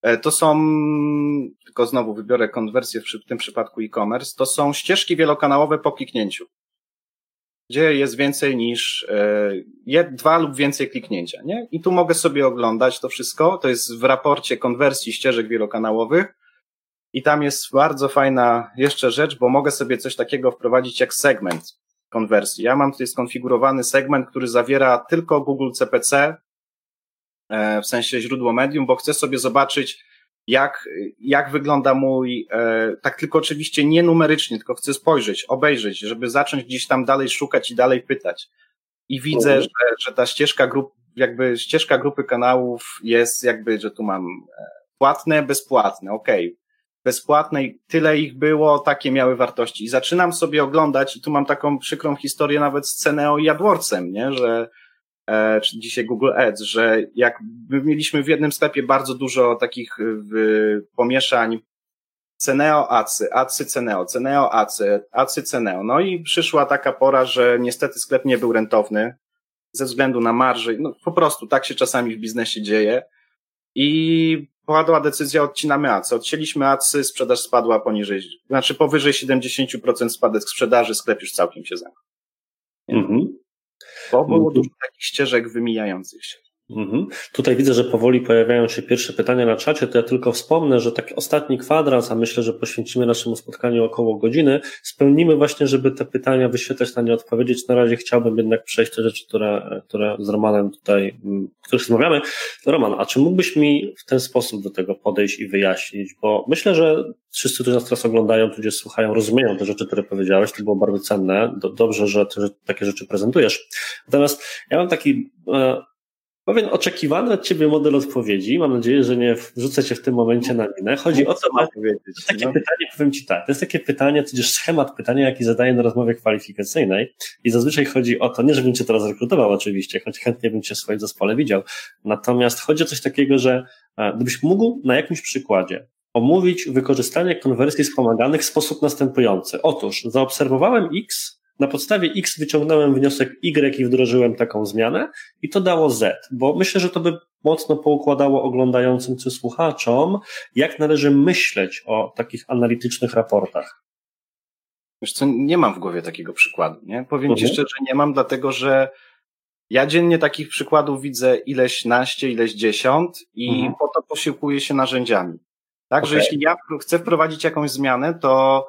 E, to są, tylko znowu wybiorę konwersję w tym przypadku e-commerce, to są ścieżki wielokanałowe po kliknięciu gdzie jest więcej niż e, dwa lub więcej kliknięcia, nie? I tu mogę sobie oglądać to wszystko. To jest w raporcie konwersji ścieżek wielokanałowych. I tam jest bardzo fajna jeszcze rzecz, bo mogę sobie coś takiego wprowadzić jak segment konwersji. Ja mam tutaj skonfigurowany segment, który zawiera tylko Google CPC, w sensie źródło medium, bo chcę sobie zobaczyć, jak, jak wygląda mój, e, tak tylko oczywiście nie numerycznie, tylko chcę spojrzeć, obejrzeć, żeby zacząć gdzieś tam dalej szukać i dalej pytać. I widzę, mhm. że, że ta ścieżka grup, jakby ścieżka grupy kanałów jest jakby, że tu mam e, płatne, bezpłatne, okej. Okay. Bezpłatne i tyle ich było, takie miały wartości. I zaczynam sobie oglądać i tu mam taką przykrą historię nawet z Ceneo i AdWordsem, nie, że E, czy dzisiaj Google Ads, że jak my mieliśmy w jednym sklepie bardzo dużo takich pomieszań Ceneo, Acy, Acy, Ceneo, Ceneo, Acy, Acy, Ceneo. No i przyszła taka pora, że niestety sklep nie był rentowny ze względu na marży. No po prostu tak się czasami w biznesie dzieje. I padła decyzja, odcinamy acy. Odcięliśmy acy, sprzedaż spadła poniżej, znaczy powyżej 70% spadek sprzedaży, sklep już całkiem się zamknął. Mhm. Bo było mhm. dużo takich ścieżek wymijających się. Mhm. Tutaj widzę, że powoli pojawiają się pierwsze pytania na czacie, to ja tylko wspomnę, że taki ostatni kwadrans, a myślę, że poświęcimy naszemu spotkaniu około godziny, spełnimy właśnie, żeby te pytania wyświetlać, na nie odpowiedzieć. Na razie chciałbym jednak przejść te rzeczy, które, które z Romanem tutaj, mm, których rozmawiamy. Roman, a czy mógłbyś mi w ten sposób do tego podejść i wyjaśnić? Bo myślę, że wszyscy, którzy nas teraz oglądają, tudzież słuchają, rozumieją te rzeczy, które powiedziałeś, to było bardzo cenne. Dobrze, że, te, że takie rzeczy prezentujesz. Natomiast ja mam taki e, Pewien oczekiwany od Ciebie model odpowiedzi. Mam nadzieję, że nie wrzucę Cię w tym momencie na minę. Chodzi o to, ma powiedzieć. To jest takie no. pytanie, powiem Ci tak, to jest takie pytanie, tudzież schemat pytania, jaki zadaję na rozmowie kwalifikacyjnej i zazwyczaj chodzi o to, nie żebym Cię teraz rekrutował oczywiście, choć chętnie bym Cię w swoim zespole widział, natomiast chodzi o coś takiego, że e, gdybyś mógł na jakimś przykładzie omówić wykorzystanie konwersji wspomaganych w sposób następujący. Otóż zaobserwowałem X, na podstawie X wyciągnąłem wniosek Y i wdrożyłem taką zmianę i to dało Z, bo myślę, że to by mocno poukładało oglądającym czy słuchaczom, jak należy myśleć o takich analitycznych raportach. Wiesz co, nie mam w głowie takiego przykładu, nie? Powiem mhm. Ci szczerze, nie mam, dlatego że Ja dziennie takich przykładów widzę ileś naście, ileś dziesiąt i mhm. po to posiłkuję się narzędziami. Tak, że jeśli ja chcę wprowadzić jakąś zmianę, to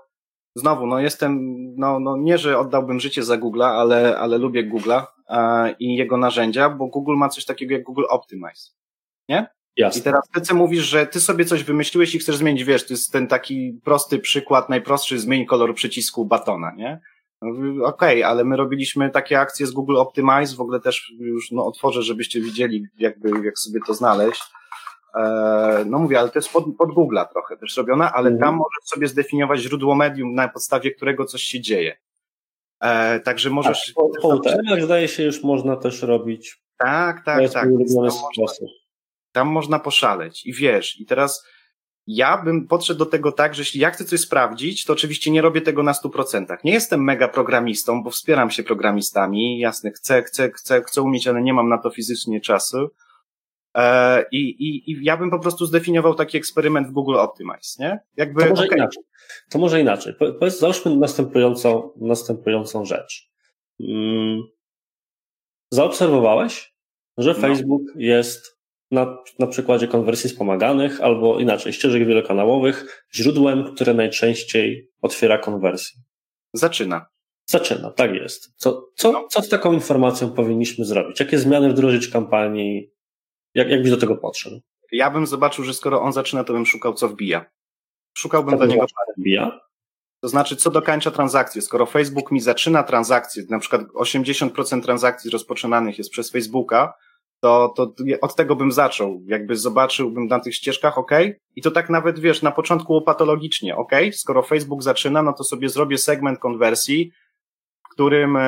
znowu, no jestem, no, no nie, że oddałbym życie za Google'a, ale, ale lubię Google'a e, i jego narzędzia, bo Google ma coś takiego jak Google Optimize. Nie? Jasne. I teraz ty co mówisz, że ty sobie coś wymyśliłeś i chcesz zmienić, wiesz, to jest ten taki prosty przykład, najprostszy, zmień kolor przycisku batona, nie? No, okej, okay, ale my robiliśmy takie akcje z Google Optimize, w ogóle też już no, otworzę, żebyście widzieli, jakby, jak sobie to znaleźć. E, no mówię, ale to jest pod, pod Google'a trochę też robione, ale mm. tam możesz sobie zdefiniować źródło medium, na podstawie którego coś się dzieje. E, także możesz... Tak, po, po jak zdaje się, już można też robić. Tak, tak, tak. Tam można, tam można poszaleć i wiesz, i teraz ja bym podszedł do tego tak, że jeśli ja chcę coś sprawdzić, to oczywiście nie robię tego na 100%. Nie jestem mega programistą, bo wspieram się programistami, jasne, chcę, chcę, chcę, chcę umieć, ale nie mam na to fizycznie czasu. E, I, i, I ja bym po prostu zdefiniował taki eksperyment w Google Optimize, nie? Jakby, to może okay. inaczej. To może inaczej. Powiedz, załóżmy następującą, następującą rzecz. Hmm. Zaobserwowałeś, że no. Facebook jest na, na przykładzie konwersji wspomaganych albo inaczej, ścieżek wielokanałowych, źródłem, które najczęściej otwiera konwersję. Zaczyna. Zaczyna, tak jest. Co, co, no. co z taką informacją powinniśmy zrobić? Jakie zmiany wdrożyć kampanii? Jak, jak byś do tego podszedł? Ja bym zobaczył, że skoro on zaczyna, to bym szukał, co wbija. Szukałbym co do niego. Wbija? To znaczy, co dokańcza transakcję. Skoro Facebook mi zaczyna transakcję, na przykład 80% transakcji rozpoczynanych jest przez Facebooka, to, to od tego bym zaczął. Jakby zobaczyłbym na tych ścieżkach, ok, i to tak nawet wiesz, na początku patologicznie, ok, skoro Facebook zaczyna, no to sobie zrobię segment konwersji, w którym, e,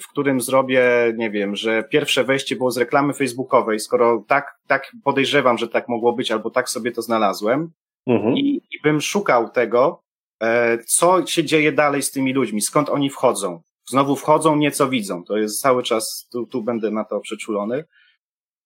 w którym zrobię, nie wiem, że pierwsze wejście było z reklamy facebookowej, skoro tak, tak podejrzewam, że tak mogło być, albo tak sobie to znalazłem, mhm. i, i bym szukał tego, e, co się dzieje dalej z tymi ludźmi, skąd oni wchodzą znowu wchodzą, nieco widzą. To jest cały czas, tu, tu będę na to przeczulony.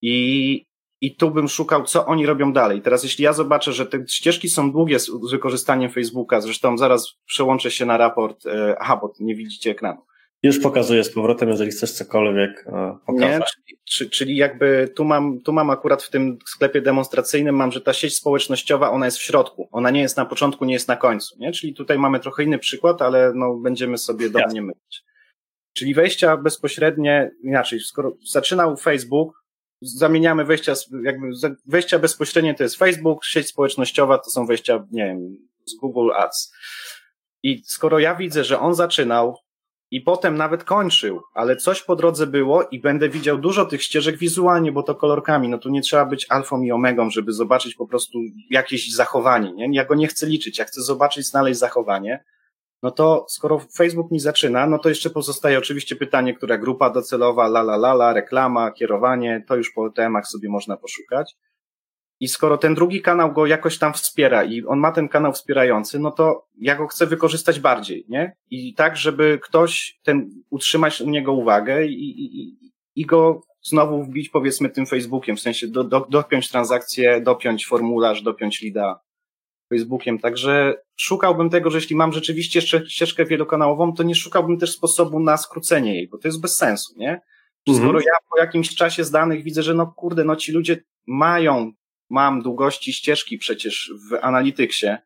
I, i tu bym szukał, co oni robią dalej. Teraz, jeśli ja zobaczę, że te ścieżki są długie z, z wykorzystaniem Facebooka, zresztą zaraz przełączę się na raport, e, aha, bo nie widzicie ekranu. Już pokazuję z powrotem, jeżeli chcesz cokolwiek e, pokazać. Nie, czyli, czyli jakby tu mam, tu mam akurat w tym sklepie demonstracyjnym, mam, że ta sieć społecznościowa, ona jest w środku. Ona nie jest na początku, nie jest na końcu. Nie? Czyli tutaj mamy trochę inny przykład, ale no, będziemy sobie do mnie mylić. Czyli wejścia bezpośrednie, inaczej, skoro zaczynał Facebook, zamieniamy wejścia, jakby wejścia bezpośrednie to jest Facebook, sieć społecznościowa to są wejścia, nie wiem, z Google Ads. I skoro ja widzę, że on zaczynał i potem nawet kończył, ale coś po drodze było i będę widział dużo tych ścieżek wizualnie, bo to kolorkami, no tu nie trzeba być alfą i omegą, żeby zobaczyć po prostu jakieś zachowanie, nie? Ja go nie chcę liczyć, ja chcę zobaczyć, znaleźć zachowanie no to skoro Facebook mi zaczyna, no to jeszcze pozostaje oczywiście pytanie, która grupa docelowa, la la la, la reklama, kierowanie, to już po temach sobie można poszukać. I skoro ten drugi kanał go jakoś tam wspiera i on ma ten kanał wspierający, no to ja go chcę wykorzystać bardziej, nie? I tak, żeby ktoś ten, utrzymać u niego uwagę i, i, i go znowu wbić powiedzmy tym Facebookiem, w sensie do, do, dopiąć transakcję, dopiąć formularz, dopiąć lida, Facebookiem. Także szukałbym tego, że jeśli mam rzeczywiście jeszcze ścieżkę wielokanałową, to nie szukałbym też sposobu na skrócenie jej, bo to jest bez sensu, nie? Mhm. Skoro ja po jakimś czasie z danych widzę, że no kurde, no ci ludzie mają, mam długości ścieżki przecież w Analyticsie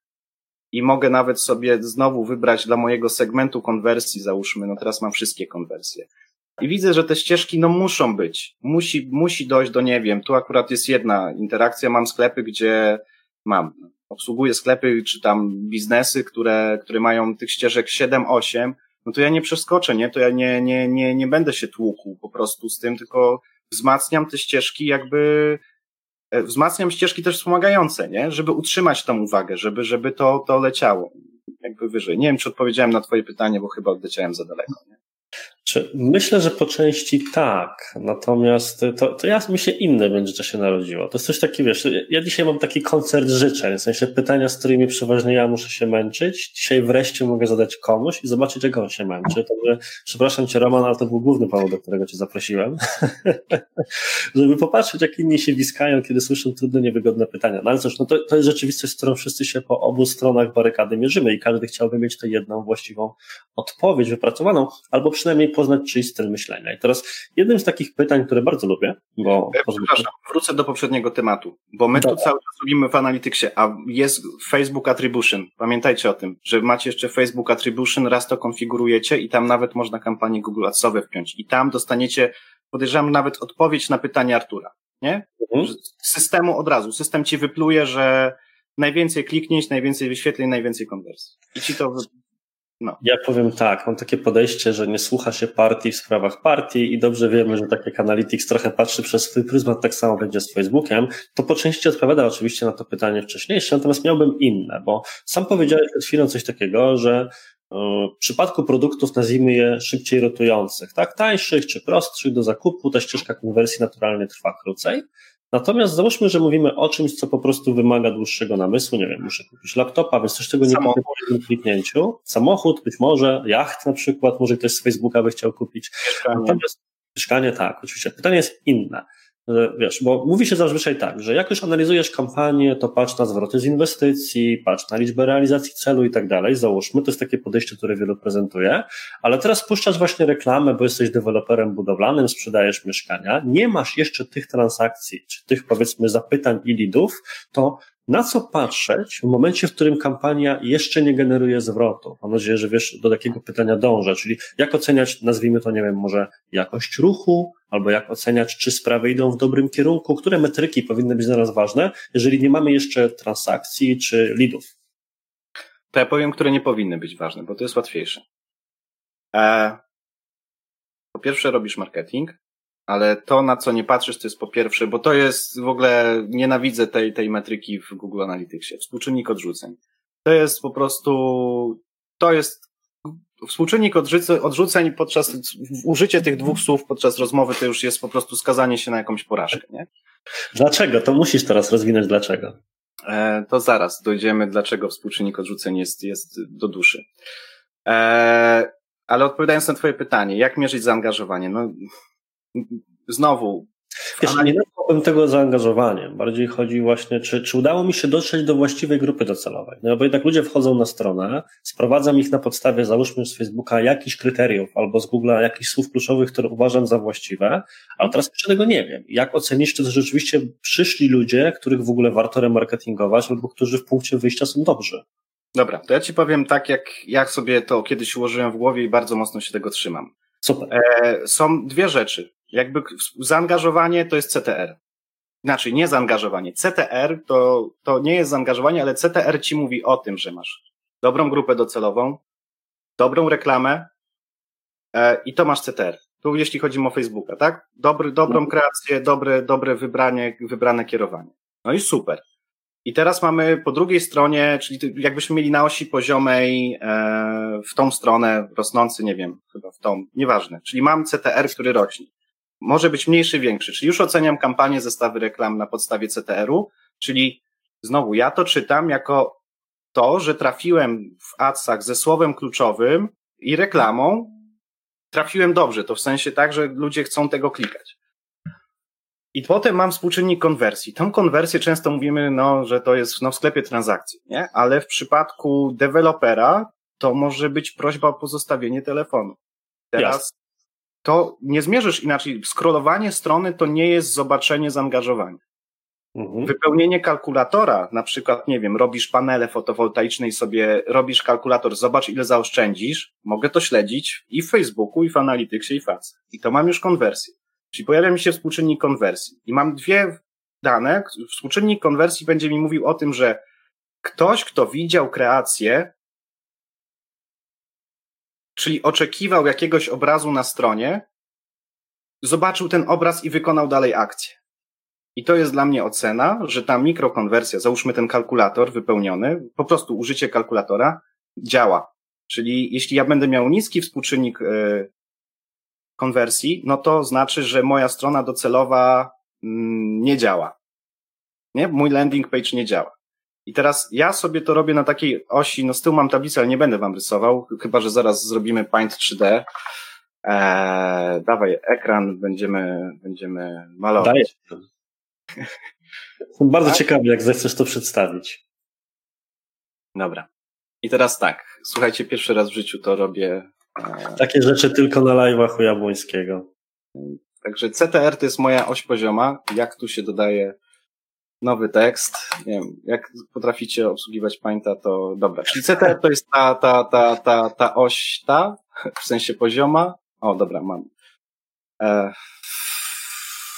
i mogę nawet sobie znowu wybrać dla mojego segmentu konwersji, załóżmy, no teraz mam wszystkie konwersje. I widzę, że te ścieżki no muszą być. Musi, musi dojść do, nie wiem, tu akurat jest jedna interakcja, mam sklepy, gdzie mam obsługuję sklepy czy tam biznesy, które, które mają tych ścieżek 7-8, no to ja nie przeskoczę, nie? To ja nie, nie, nie, nie będę się tłukł po prostu z tym, tylko wzmacniam te ścieżki jakby, wzmacniam ścieżki też wspomagające, nie? Żeby utrzymać tą uwagę, żeby, żeby to, to leciało jakby wyżej. Nie wiem, czy odpowiedziałem na twoje pytanie, bo chyba odleciałem za daleko, nie? Myślę, że po części tak, natomiast to, to ja myślę inne będzie, co się narodziło. To jest coś takiego, wiesz, ja dzisiaj mam taki koncert życzeń, w sensie pytania, z którymi przeważnie ja muszę się męczyć. Dzisiaj wreszcie mogę zadać komuś i zobaczyć, jak on się męczy. Także, przepraszam cię Roman, ale to był główny powód, do którego cię zaprosiłem. *laughs* Żeby popatrzeć, jak inni się wiskają, kiedy słyszą trudne, niewygodne pytania. No ale cóż, no to, to jest rzeczywistość, z którą wszyscy się po obu stronach barykady mierzymy i każdy chciałby mieć tę jedną właściwą odpowiedź wypracowaną, albo przynajmniej poznać czyjś styl myślenia. I teraz jednym z takich pytań, które bardzo lubię, bo... Ja, przepraszam, wrócę do poprzedniego tematu, bo my Dobra. tu cały czas robimy w Analyticsie, a jest Facebook Attribution. Pamiętajcie o tym, że macie jeszcze Facebook Attribution, raz to konfigurujecie i tam nawet można kampanię Google Adsowe wpiąć. I tam dostaniecie, podejrzewam, nawet odpowiedź na pytanie Artura. Nie? Mhm. Systemu od razu. System ci wypluje, że najwięcej kliknięć, najwięcej wyświetleń, najwięcej konwersji. I ci to no. Ja powiem tak, mam takie podejście, że nie słucha się partii w sprawach partii i dobrze wiemy, że tak jak Analytics trochę patrzy przez swój pryzmat, tak samo będzie z Facebookiem. To po części odpowiada oczywiście na to pytanie wcześniejsze, natomiast miałbym inne, bo sam powiedziałeś przed chwilą coś takiego, że e, w przypadku produktów, nazwijmy je szybciej rotujących, tak, tańszych czy prostszych do zakupu, ta ścieżka konwersji naturalnie trwa krócej. Natomiast załóżmy, że mówimy o czymś, co po prostu wymaga dłuższego namysłu. Nie wiem, muszę kupić laptopa, więc też tego nie kupię po jednym kliknięciu. Samochód, być może, jacht na przykład, może ktoś z Facebooka by chciał kupić. Mieszkanie. Natomiast mieszkanie, tak, oczywiście. Pytanie jest inne. Wiesz, bo mówi się zazwyczaj tak, że jak już analizujesz kampanię, to patrz na zwroty z inwestycji, patrz na liczbę realizacji celu i tak dalej. Załóżmy, to jest takie podejście, które wielu prezentuje, ale teraz puszczasz właśnie reklamę, bo jesteś deweloperem budowlanym, sprzedajesz mieszkania, nie masz jeszcze tych transakcji, czy tych powiedzmy zapytań i lidów, to na co patrzeć w momencie, w którym kampania jeszcze nie generuje zwrotu? Mam nadzieję, że wiesz, do takiego pytania dążę, czyli jak oceniać, nazwijmy to, nie wiem, może jakość ruchu, albo jak oceniać, czy sprawy idą w dobrym kierunku, które metryki powinny być dla nas ważne, jeżeli nie mamy jeszcze transakcji czy lidów? To ja powiem, które nie powinny być ważne, bo to jest łatwiejsze. E, po pierwsze robisz marketing, ale to, na co nie patrzysz, to jest po pierwsze, bo to jest w ogóle, nienawidzę tej, tej metryki w Google Analyticsie, współczynnik odrzuceń. To jest po prostu, to jest współczynnik odrzuceń podczas, użycie tych dwóch słów podczas rozmowy to już jest po prostu skazanie się na jakąś porażkę, nie? Dlaczego? To musisz teraz rozwinąć dlaczego. E, to zaraz dojdziemy, dlaczego współczynnik odrzuceń jest, jest do duszy. E, ale odpowiadając na twoje pytanie, jak mierzyć zaangażowanie? No, znowu. Wiesz, nie nazwałbym tego zaangażowaniem. Bardziej chodzi właśnie, czy, czy udało mi się dotrzeć do właściwej grupy docelowej. No bo jednak ludzie wchodzą na stronę, sprowadzam ich na podstawie, załóżmy z Facebooka, jakichś kryteriów albo z Google'a jakichś słów kluczowych, które uważam za właściwe, ale teraz jeszcze tego nie wiem. Jak ocenisz, czy to rzeczywiście przyszli ludzie, których w ogóle warto remarketingować albo którzy w punkcie wyjścia są dobrzy? Dobra, to ja ci powiem tak, jak, jak sobie to kiedyś ułożyłem w głowie i bardzo mocno się tego trzymam. Super. E, są dwie rzeczy. Jakby zaangażowanie to jest CTR. Inaczej, nie zaangażowanie. CTR to, to nie jest zaangażowanie, ale CTR ci mówi o tym, że masz dobrą grupę docelową, dobrą reklamę e, i to masz CTR. Tu jeśli chodzi o Facebooka, tak? Dobry, dobrą mhm. kreację, dobre, dobre wybranie, wybrane kierowanie. No i super. I teraz mamy po drugiej stronie, czyli jakbyśmy mieli na osi poziomej e, w tą stronę rosnący, nie wiem, chyba w tą, nieważne. Czyli mam CTR, który rośnie. Może być mniejszy, większy. Czyli już oceniam kampanię, zestawy reklam na podstawie CTR-u, czyli znowu ja to czytam jako to, że trafiłem w adsach ze słowem kluczowym i reklamą, trafiłem dobrze. To w sensie tak, że ludzie chcą tego klikać. I potem mam współczynnik konwersji. Tą konwersję często mówimy, no, że to jest no, w sklepie transakcji, nie? Ale w przypadku dewelopera to może być prośba o pozostawienie telefonu. Teraz to nie zmierzysz inaczej. Scrollowanie strony to nie jest zobaczenie zaangażowania. Mhm. Wypełnienie kalkulatora, na przykład, nie wiem, robisz panele fotowoltaiczne i sobie robisz kalkulator, zobacz ile zaoszczędzisz, mogę to śledzić i w Facebooku, i w Analyticsie, i w Ads. I to mam już konwersję. Czyli pojawia mi się współczynnik konwersji. I mam dwie dane. Współczynnik konwersji będzie mi mówił o tym, że ktoś, kto widział kreację, czyli oczekiwał jakiegoś obrazu na stronie, zobaczył ten obraz i wykonał dalej akcję. I to jest dla mnie ocena, że ta mikrokonwersja, załóżmy ten kalkulator wypełniony, po prostu użycie kalkulatora działa. Czyli jeśli ja będę miał niski współczynnik y, konwersji, no to znaczy, że moja strona docelowa mm, nie działa. Nie? Mój landing page nie działa. I teraz ja sobie to robię na takiej osi, no z tyłu mam tablicę, ale nie będę wam rysował, chyba, że zaraz zrobimy Paint 3D. Eee, dawaj ekran, będziemy, będziemy malować. Daję. Jestem *laughs* bardzo tak? ciekawy, jak zechcesz to przedstawić. Dobra. I teraz tak, słuchajcie, pierwszy raz w życiu to robię Takie rzeczy tylko na live'ach u Jabłońskiego. Także CTR to jest moja oś pozioma. Jak tu się dodaje nowy tekst. Nie wiem, jak potraficie obsługiwać Painta, to dobra. Czyli CTR to jest ta, ta, ta, ta, ta oś ta, *laughs* w sensie pozioma. O, dobra, mam. E...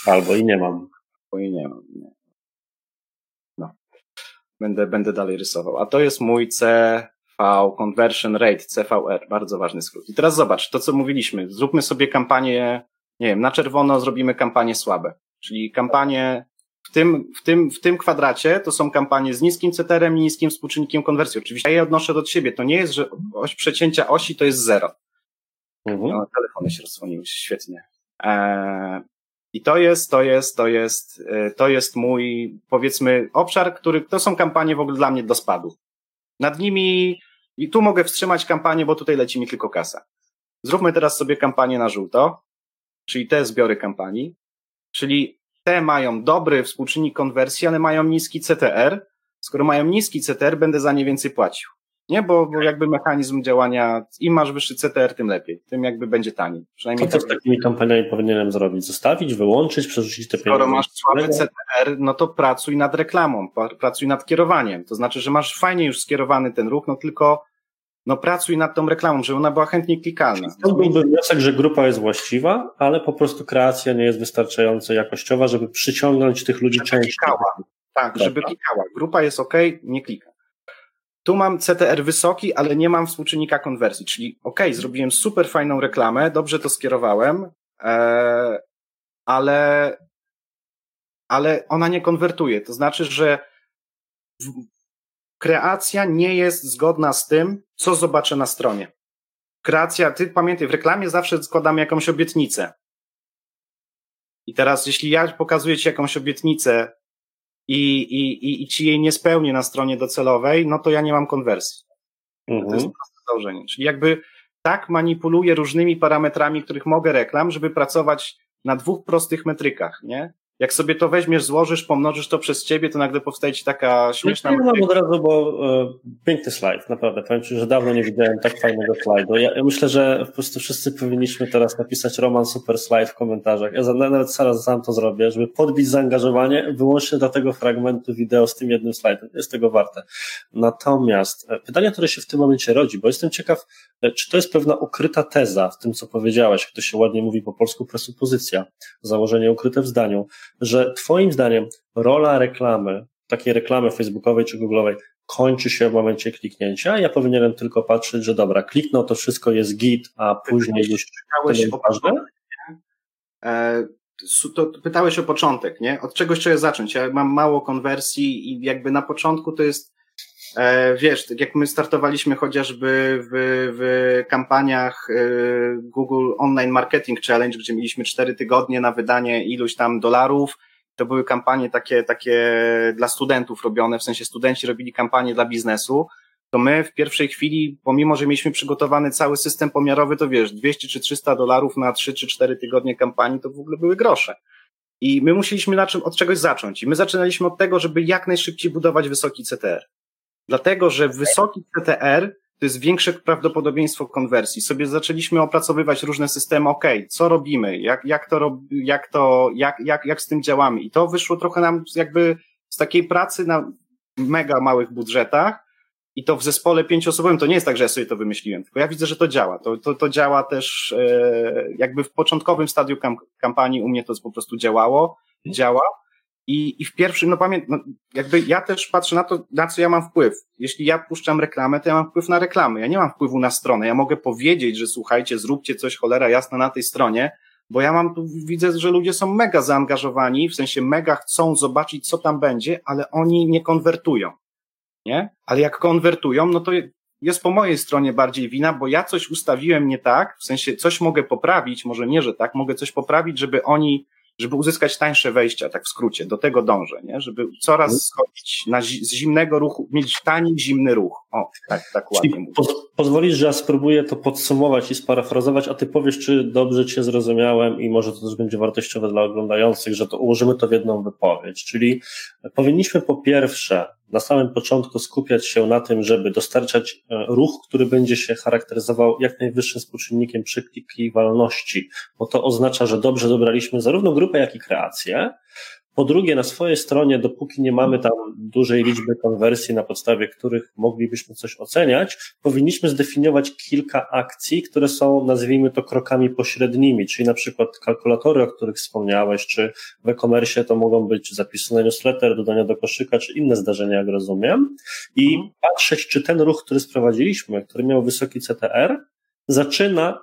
Albo i nie mam. Albo i nie mam. Nie. No. Będę, będę dalej rysował. A to jest mój CV Conversion Rate, CVR. Bardzo ważny skrót. I teraz zobacz, to co mówiliśmy. Zróbmy sobie kampanię, nie wiem, na czerwono zrobimy kampanie słabe. Czyli kampanie w tym, w tym, w tym kwadracie to są kampanie z niskim CTR-em i niskim współczynnikiem konwersji. Oczywiście ja je odnoszę do siebie. To nie jest, że oś przecięcia osi to jest zero. Mhm. No, telefony się rozdzwoniły, świetnie. Eee, I to jest, to jest, to jest, e, to jest mój, powiedzmy, obszar, który, to są kampanie w ogóle dla mnie do spadu. Nad nimi, i tu mogę wstrzymać kampanię, bo tutaj leci mi tylko kasa. Zróbmy teraz sobie kampanię na żółto, czyli te zbiory kampanii, czyli te mają dobry współczynnik konwersji, ale mają niski CTR. Skoro mają niski CTR, będę za nie więcej płacił. Nie, bo, bo jakby mechanizm działania, im masz wyższy CTR, tym lepiej. Tym jakby będzie taniej. Przynajmniej to co tak... z takimi kampaniami powinienem zrobić? Zostawić, wyłączyć, przerzucić te pieniądze? Skoro masz słaby CTR, no to pracuj nad reklamą, pracuj nad kierowaniem. To znaczy, że masz fajnie już skierowany ten ruch, no tylko no pracuj nad tą reklamą, żeby ona była chętnie klikalna. To byłby wniosek, że grupa jest właściwa, ale po prostu kreacja nie jest wystarczająco jakościowa, żeby przyciągnąć tych ludzi żeby częściej. Klikała. Tak, żeby klikała. Grupa jest ok, nie klika. Tu mam CTR wysoki, ale nie mam współczynnika konwersji, czyli ok, zrobiłem super fajną reklamę, dobrze to skierowałem, e, ale, ale ona nie konwertuje. To znaczy, że kreacja nie jest zgodna z tym, co zobaczę na stronie. Kreacja, ty pamiętaj, w reklamie zawsze składamy jakąś obietnicę. I teraz, jeśli ja pokazuję ci jakąś obietnicę i, i, i, i ci jej nie spełnię na stronie docelowej, no to ja nie mam konwersji. Mhm. To jest proste założenie. Czyli jakby tak manipuluję różnymi parametrami, których mogę reklam, żeby pracować na dwóch prostych metrykach, nie? Jak sobie to weźmiesz, złożysz, pomnożysz to przez ciebie, to nagle powstaje ci taka śmieszna... Ja mam od razu, bo e, piękny slajd, naprawdę. Powiem ci, że dawno nie widziałem tak fajnego slajdu. Ja, ja, myślę, że po prostu wszyscy powinniśmy teraz napisać Roman Super Slajd w komentarzach. Ja nawet zaraz sam to zrobię, żeby podbić zaangażowanie wyłącznie do tego fragmentu wideo z tym jednym slajdem. Jest tego warte. Natomiast e, pytanie, które się w tym momencie rodzi, bo jestem ciekaw, czy to jest pewna ukryta teza w tym, co powiedziałeś, jak to się ładnie mówi po polsku, presupozycja, założenie ukryte w zdaniu, że Twoim zdaniem rola reklamy, takiej reklamy facebookowej czy google'owej, kończy się w momencie kliknięcia. Ja powinienem tylko patrzeć, że dobra, kliknął, to wszystko jest git, a później już pytałeś o początek, e, to pytałeś o początek, nie? Od czegoś trzeba zacząć. Ja mam mało konwersji i jakby na początku to jest E, wiesz, tak jak my startowaliśmy chociażby w, w kampaniach e, Google Online Marketing Challenge, gdzie mieliśmy cztery tygodnie na wydanie iluś tam dolarów, to były kampanie takie, takie dla studentów robione, w sensie studenci robili kampanie dla biznesu, to my w pierwszej chwili, pomimo, że mieliśmy przygotowany cały system pomiarowy, to wiesz, 200 czy 300 dolarów na 3 czy 4 tygodnie kampanii to w ogóle były grosze. I my musieliśmy na czym, od czegoś zacząć. I my zaczynaliśmy od tego, żeby jak najszybciej budować wysoki CTR. Dlatego, że wysoki CTR to jest większe prawdopodobieństwo konwersji. Sobie zaczęliśmy opracowywać różne systemy, ok, co robimy, jak, jak to, rob, jak to, jak, jak, jak z tym działamy. I to wyszło trochę nam jakby z takiej pracy na mega małych budżetach, i to w zespole pięcioosobowym to nie jest tak, że ja sobie to wymyśliłem, tylko ja widzę, że to działa. To, to, to działa też e, jakby w początkowym stadium kam kampanii u mnie to po prostu działało, działa. I, I w pierwszym, no pamiętam, no, jakby ja też patrzę na to, na co ja mam wpływ. Jeśli ja puszczam reklamę, to ja mam wpływ na reklamę. Ja nie mam wpływu na stronę. Ja mogę powiedzieć, że słuchajcie, zróbcie coś cholera jasna na tej stronie, bo ja mam tu, widzę, że ludzie są mega zaangażowani, w sensie mega chcą zobaczyć, co tam będzie, ale oni nie konwertują. Nie? Ale jak konwertują, no to jest po mojej stronie bardziej wina, bo ja coś ustawiłem nie tak, w sensie coś mogę poprawić, może nie, że tak, mogę coś poprawić, żeby oni żeby uzyskać tańsze wejścia, tak w skrócie, do tego dążę, nie? żeby coraz mhm. schodzić na, z zimnego ruchu, mieć tani, zimny ruch. O, tak, tak ładnie poz Pozwolisz, że ja spróbuję to podsumować i sparafrazować, a ty powiesz, czy dobrze cię zrozumiałem i może to też będzie wartościowe dla oglądających, że to ułożymy to w jedną wypowiedź. Czyli powinniśmy po pierwsze na samym początku skupiać się na tym, żeby dostarczać e, ruch, który będzie się charakteryzował jak najwyższym współczynnikiem przeklikiwalności, bo to oznacza, że dobrze dobraliśmy zarówno grupę, jak i kreację, po drugie, na swojej stronie, dopóki nie mamy tam dużej liczby konwersji, na podstawie których moglibyśmy coś oceniać, powinniśmy zdefiniować kilka akcji, które są, nazwijmy to, krokami pośrednimi, czyli na przykład kalkulatory, o których wspomniałeś, czy w e-commerce to mogą być zapisy na newsletter, dodania do koszyka, czy inne zdarzenia, jak rozumiem, i mhm. patrzeć, czy ten ruch, który sprowadziliśmy, który miał wysoki CTR, zaczyna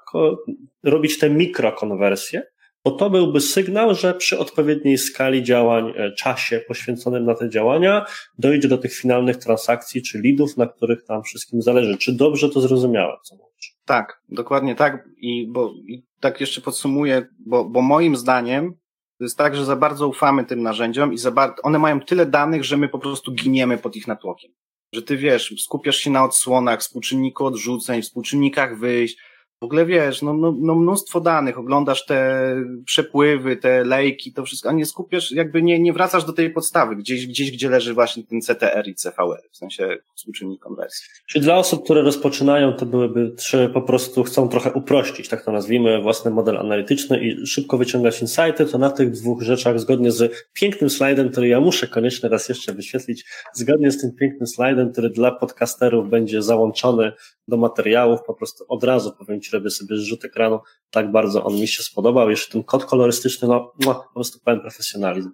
robić te mikrokonwersje, bo to byłby sygnał, że przy odpowiedniej skali działań, e, czasie poświęconym na te działania dojdzie do tych finalnych transakcji czy lidów, na których tam wszystkim zależy. Czy dobrze to zrozumiałem, co mówisz? Tak, dokładnie tak. I, bo, i tak jeszcze podsumuję, bo, bo moim zdaniem to jest tak, że za bardzo ufamy tym narzędziom i za bardzo, one mają tyle danych, że my po prostu giniemy pod ich natłokiem. Że ty wiesz, skupiasz się na odsłonach, współczynniku odrzuceń, współczynnikach wyjść, w ogóle wiesz, no, no, no mnóstwo danych, oglądasz te przepływy, te lejki, to wszystko, a nie skupiasz, jakby nie, nie wracasz do tej podstawy, gdzieś, gdzieś, gdzie leży właśnie ten CTR i CVR, w sensie współczynnik konwersji. Czyli dla osób, które rozpoczynają, to byłyby trzy, po prostu chcą trochę uprościć, tak to nazwijmy, własny model analityczny i szybko wyciągać insighty, to na tych dwóch rzeczach, zgodnie z pięknym slajdem, który ja muszę koniecznie raz jeszcze wyświetlić, zgodnie z tym pięknym slajdem, który dla podcasterów będzie załączony do materiałów, po prostu od razu powiem Ci, robię sobie zrzut ekranu, tak bardzo on mi się spodobał, jeszcze ten kod kolorystyczny, no, no po prostu pełen profesjonalizm.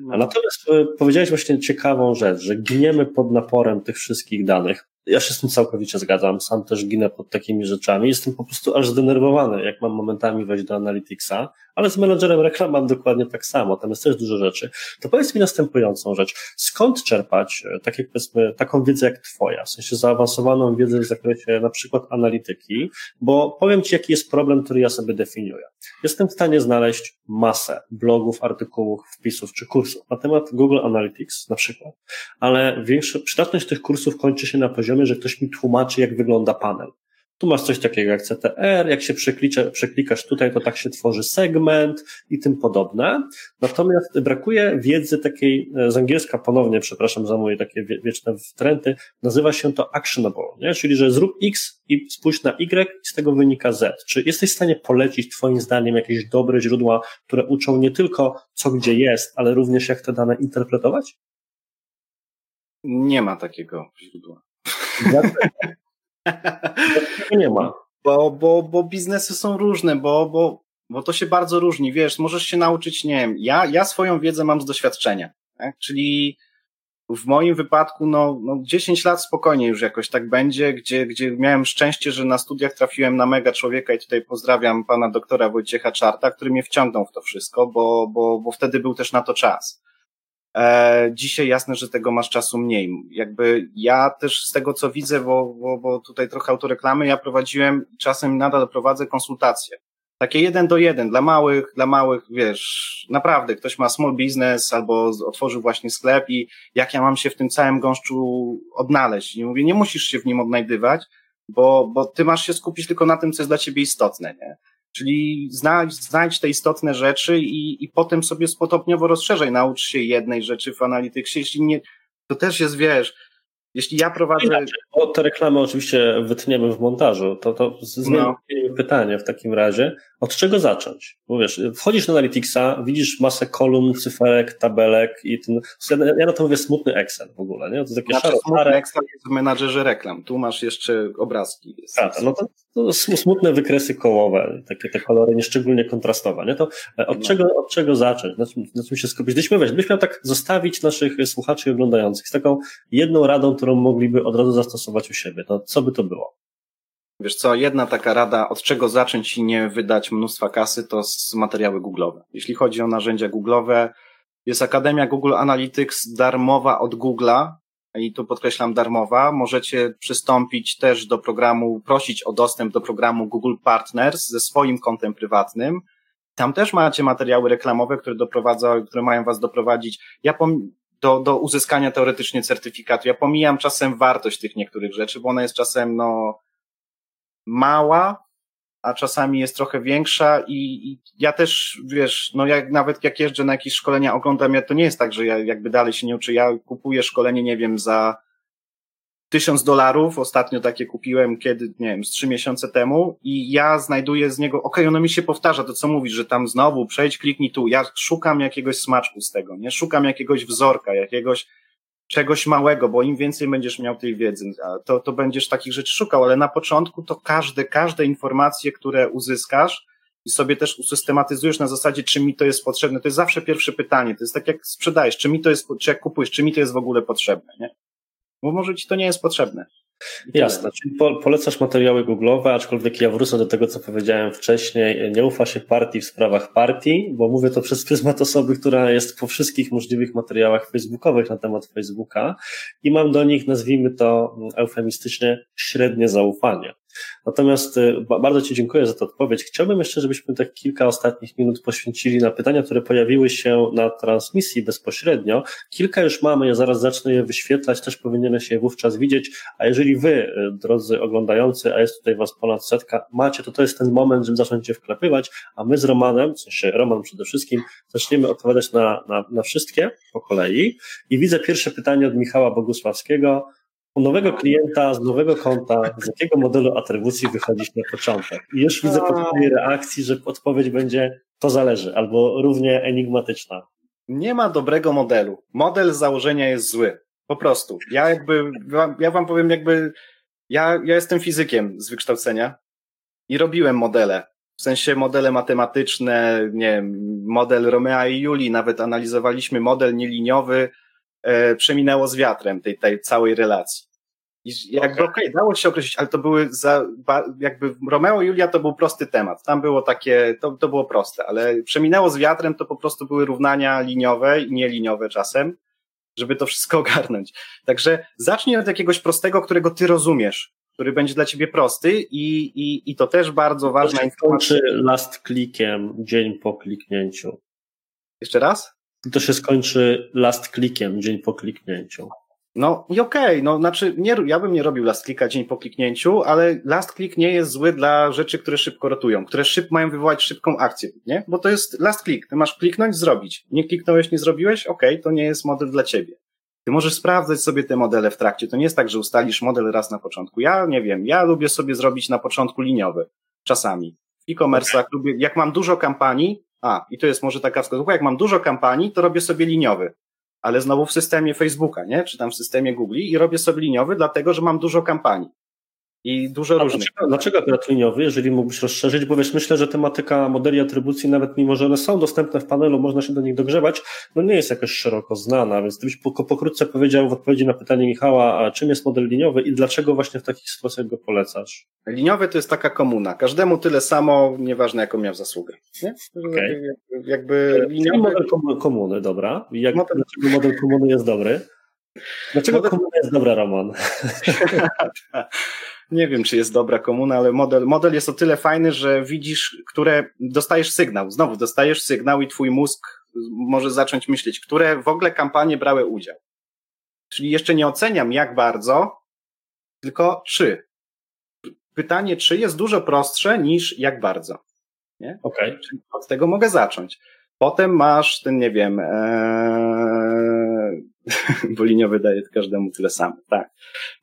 No. Natomiast e, powiedziałeś właśnie ciekawą rzecz, że giniemy pod naporem tych wszystkich danych. Ja się z tym całkowicie zgadzam, sam też ginę pod takimi rzeczami. Jestem po prostu aż zdenerwowany, jak mam momentami wejść do Analyticsa, ale z menedżerem reklam mam dokładnie tak samo, tam jest też dużo rzeczy. To powiedz mi następującą rzecz. Skąd czerpać e, powiedzmy, taką wiedzę jak twoja, w sensie zaawansowaną wiedzę w zakresie na przykład analityki, bo powiem ci, jaki jest problem, który ja sobie definiuję. Jestem w stanie znaleźć masę blogów, artykułów, wpisów czy kursów na temat Google Analytics na przykład, ale większa, przydatność tych kursów kończy się na poziomie, że ktoś mi tłumaczy, jak wygląda panel. Tu masz coś takiego jak CTR, jak się przeklikasz tutaj, to tak się tworzy segment i tym podobne. Natomiast brakuje wiedzy takiej, e, z angielska ponownie, przepraszam za moje takie wieczne wtręty, nazywa się to actionable, nie? czyli że zrób X i spójrz na Y i z tego wynika Z. Czy jesteś w stanie polecić Twoim zdaniem jakieś dobre źródła, które uczą nie tylko co gdzie jest, ale również jak te dane interpretować? Nie ma takiego źródła. Nie ma. Bo, bo, bo biznesy są różne, bo, bo, bo to się bardzo różni. Wiesz, możesz się nauczyć, nie wiem, ja, ja swoją wiedzę mam z doświadczenia, tak? czyli w moim wypadku, no, no 10 lat spokojnie już jakoś tak będzie, gdzie, gdzie miałem szczęście, że na studiach trafiłem na mega człowieka i tutaj pozdrawiam pana doktora Wojciecha Czarta, który mnie wciągnął w to wszystko, bo, bo, bo wtedy był też na to czas. E, dzisiaj jasne, że tego masz czasu mniej. Jakby ja też z tego, co widzę, bo, bo, bo tutaj trochę autoreklamy, ja prowadziłem, czasem nadal prowadzę konsultacje. Takie jeden do jeden, dla małych, dla małych, wiesz, naprawdę, ktoś ma small business albo otworzył właśnie sklep i jak ja mam się w tym całym gąszczu odnaleźć. I mówię, nie musisz się w nim odnajdywać, bo, bo ty masz się skupić tylko na tym, co jest dla ciebie istotne, nie? Czyli znajdź, te istotne rzeczy i, i potem sobie stopniowo rozszerzaj. Naucz się jednej rzeczy w analityksie. Jeśli nie, to też jest, wiesz, jeśli ja prowadzę. Bo te reklamy oczywiście wytniemy w montażu, to, to zmienię no. pytanie w takim razie. Od czego zacząć? Bo wiesz, wchodzisz na Analyticsa, widzisz masę kolumn, cyferek, tabelek i ten. Ja na to mówię smutny Excel w ogóle, nie? To jest takie znaczy, szaro, Excel jest w menadżerze reklam. Tu masz jeszcze obrazki. Tak, no to, to smutne wykresy kołowe, takie te kolory nieszczególnie kontrastowe, nie? To e, od, no. czego, od czego zacząć? Na czym, na czym się skupić? Gdybyśmy, wiesz, gdybyśmy miał tak zostawić naszych słuchaczy i oglądających z taką jedną radą, którą mogliby od razu zastosować u siebie, to co by to było? Wiesz co, jedna taka rada, od czego zacząć i nie wydać mnóstwa kasy, to z materiały Google'owe. Jeśli chodzi o narzędzia Google'owe, jest Akademia Google Analytics darmowa od Google'a, i tu podkreślam darmowa. Możecie przystąpić też do programu, prosić o dostęp do programu Google Partners ze swoim kontem prywatnym. Tam też macie materiały reklamowe, które doprowadza, które mają was doprowadzić. Ja pom do, do uzyskania teoretycznie certyfikatu. Ja pomijam czasem wartość tych niektórych rzeczy, bo ona jest czasem, no, mała, a czasami jest trochę większa i, i, ja też, wiesz, no jak nawet jak jeżdżę na jakieś szkolenia, oglądam, ja to nie jest tak, że ja jakby dalej się nie uczę, ja kupuję szkolenie, nie wiem, za tysiąc dolarów, ostatnio takie kupiłem kiedy, nie wiem, z trzy miesiące temu i ja znajduję z niego, okej, okay, ono mi się powtarza, to co mówisz, że tam znowu przejdź, kliknij tu, ja szukam jakiegoś smaczku z tego, nie? Szukam jakiegoś wzorka, jakiegoś czegoś małego, bo im więcej będziesz miał tej wiedzy, to, to będziesz takich rzeczy szukał, ale na początku to każde, każde informacje, które uzyskasz i sobie też usystematyzujesz na zasadzie, czy mi to jest potrzebne, to jest zawsze pierwsze pytanie, to jest tak jak sprzedajesz, czy mi to jest, czy jak kupujesz, czy mi to jest w ogóle potrzebne, nie? Bo może ci to nie jest potrzebne. Jasne, czyli polecasz materiały Google'owe, aczkolwiek ja wrócę do tego, co powiedziałem wcześniej. Nie ufa się partii w sprawach partii, bo mówię to przez pryzmat osoby, która jest po wszystkich możliwych materiałach facebookowych na temat Facebooka i mam do nich, nazwijmy to eufemistycznie, średnie zaufanie. Natomiast y, bardzo Ci dziękuję za tę odpowiedź. Chciałbym jeszcze, żebyśmy tak kilka ostatnich minut poświęcili na pytania, które pojawiły się na transmisji bezpośrednio. Kilka już mamy, ja zaraz zacznę je wyświetlać, też powinieneś je wówczas widzieć, a jeżeli Wy, y, drodzy oglądający, a jest tutaj Was ponad setka, macie, to to jest ten moment, żeby zacząć je wklepywać, a my z Romanem, w sensie Roman przede wszystkim, zaczniemy odpowiadać na, na, na wszystkie po kolei. I widzę pierwsze pytanie od Michała Bogusławskiego. U nowego klienta z nowego konta, z jakiego modelu atrybucji wychodzisz na początek? I już widzę po twojej reakcji, że odpowiedź będzie to zależy, albo równie enigmatyczna. Nie ma dobrego modelu. Model z założenia jest zły. Po prostu. Ja jakby, ja wam powiem jakby, ja, ja jestem fizykiem z wykształcenia i robiłem modele. W sensie modele matematyczne, nie wiem, model Romea i Julii, nawet analizowaliśmy model nieliniowy, e, przeminęło z wiatrem tej, tej całej relacji. I jakby okej, okay, dało się określić, ale to były za, jakby Romeo i Julia to był prosty temat. Tam było takie, to, to było proste, ale przeminęło z wiatrem to po prostu były równania liniowe i nieliniowe czasem, żeby to wszystko *laughs* ogarnąć. Także zacznij od jakiegoś prostego, którego ty rozumiesz, który będzie dla ciebie prosty i, i, i to też bardzo ważna informacja. To się skończy last clickiem dzień po kliknięciu. Jeszcze raz? To się skończy last clickiem dzień po kliknięciu. No i okej, okay, no znaczy nie, ja bym nie robił last clicka dzień po kliknięciu, ale last click nie jest zły dla rzeczy, które szybko rotują, które szyb, mają wywołać szybką akcję, nie? Bo to jest last click, ty masz kliknąć, zrobić. Nie kliknąłeś, nie zrobiłeś, okej, okay, to nie jest model dla ciebie. Ty możesz sprawdzać sobie te modele w trakcie, to nie jest tak, że ustalisz model raz na początku. Ja nie wiem, ja lubię sobie zrobić na początku liniowy, czasami. W e-commerce'ach lubię, jak mam dużo kampanii, a, i to jest może taka wskazówka, jak mam dużo kampanii, to robię sobie liniowy ale znowu w systemie Facebooka, nie? Czy tam w systemie Google i robię sobie liniowy, dlatego że mam dużo kampanii. I dużo A różnych. Dlaczego, dlaczego akurat liniowy, jeżeli mógłbyś rozszerzyć? Bo wiesz, myślę, że tematyka modeli atrybucji, nawet mimo, że one są dostępne w panelu, można się do nich dogrzebać, no nie jest jakoś szeroko znana, więc gdybyś pokrótce powiedział w odpowiedzi na pytanie Michała, a czym jest model liniowy i dlaczego właśnie w takich sytuacjach go polecasz? Liniowy to jest taka komuna. Każdemu tyle samo, nieważne jaką miał zasługę. Nie? Okay. Jakby liniowy... model komuny, dobra. Jak, model... Dlaczego model komuny jest dobry? Dlaczego model... komuna jest dobra, Roman? *laughs* *laughs* nie wiem, czy jest dobra komuna, ale model, model jest o tyle fajny, że widzisz, które dostajesz sygnał. Znowu dostajesz sygnał i twój mózg może zacząć myśleć, które w ogóle kampanie brały udział. Czyli jeszcze nie oceniam jak bardzo, tylko czy. Pytanie czy jest dużo prostsze niż jak bardzo. Nie? Okay. Od tego mogę zacząć. Potem masz ten, nie wiem, ee, *laughs* bo liniowy daje każdemu tyle samo. Tak.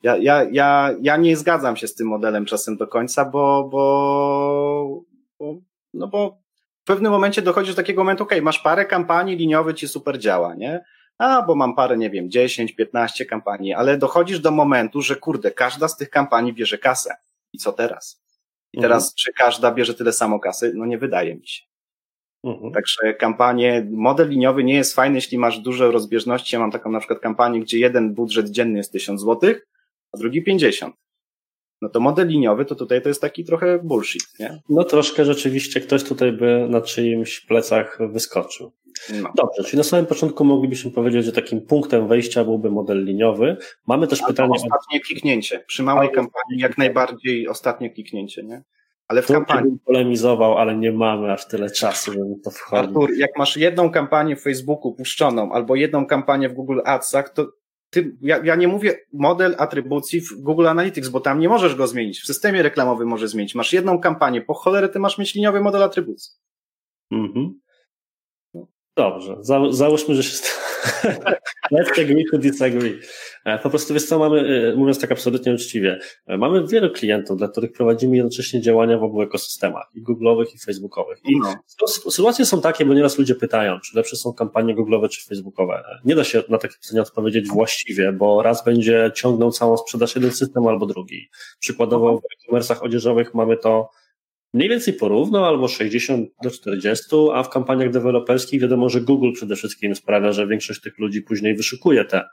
Ja, ja, ja, ja nie zgadzam się z tym modelem czasem do końca, bo, bo, bo no bo w pewnym momencie dochodzisz do takiego momentu, ok, masz parę kampanii, liniowy ci super działa, nie? A, bo mam parę, nie wiem, 10, 15 kampanii, ale dochodzisz do momentu, że kurde, każda z tych kampanii bierze kasę. I co teraz? I teraz, mhm. czy każda bierze tyle samo kasy? No nie wydaje mi się. Mhm. Także kampanie, model liniowy nie jest fajny, jeśli masz duże rozbieżności. Ja mam taką na przykład kampanię, gdzie jeden budżet dzienny jest 1000 zł, a drugi 50. No to model liniowy to tutaj to jest taki trochę bullshit, nie? No troszkę rzeczywiście ktoś tutaj by na czyimś plecach wyskoczył. No. Dobrze, czyli na samym początku moglibyśmy powiedzieć, że takim punktem wejścia byłby model liniowy. Mamy też Albo pytanie. Ostatnie kliknięcie. Przy małej kampanii jak najbardziej ostatnie kliknięcie, nie? Ale w tu kampanii. Bym polemizował, ale nie mamy aż tyle czasu, żeby to wchodzić. Artur, jak masz jedną kampanię w Facebooku puszczoną albo jedną kampanię w Google Adsach, to ty, ja, ja nie mówię model atrybucji w Google Analytics, bo tam nie możesz go zmienić. W systemie reklamowym możesz zmienić. Masz jedną kampanię, po cholerę ty masz mieć liniowy model atrybucji. Mhm. Dobrze, Za, załóżmy, że się... *laughs* Let's agree to disagree. E, po prostu wiesz co, mamy, e, mówiąc tak absolutnie uczciwie, e, mamy wielu klientów, dla których prowadzimy jednocześnie działania w obu ekosystemach, i Google'owych, i Facebookowych. I no. sytuacje są takie, bo nieraz ludzie pytają, czy lepsze są kampanie Google'owe, czy Facebookowe. Nie da się na takie pytanie odpowiedzieć właściwie, bo raz będzie ciągnął całą sprzedaż jeden system albo drugi. Przykładowo w e-commerce'ach odzieżowych mamy to mniej więcej porówno, albo 60 do 40, a w kampaniach deweloperskich wiadomo, że Google przede wszystkim sprawia, że większość tych ludzi później wyszukuje te,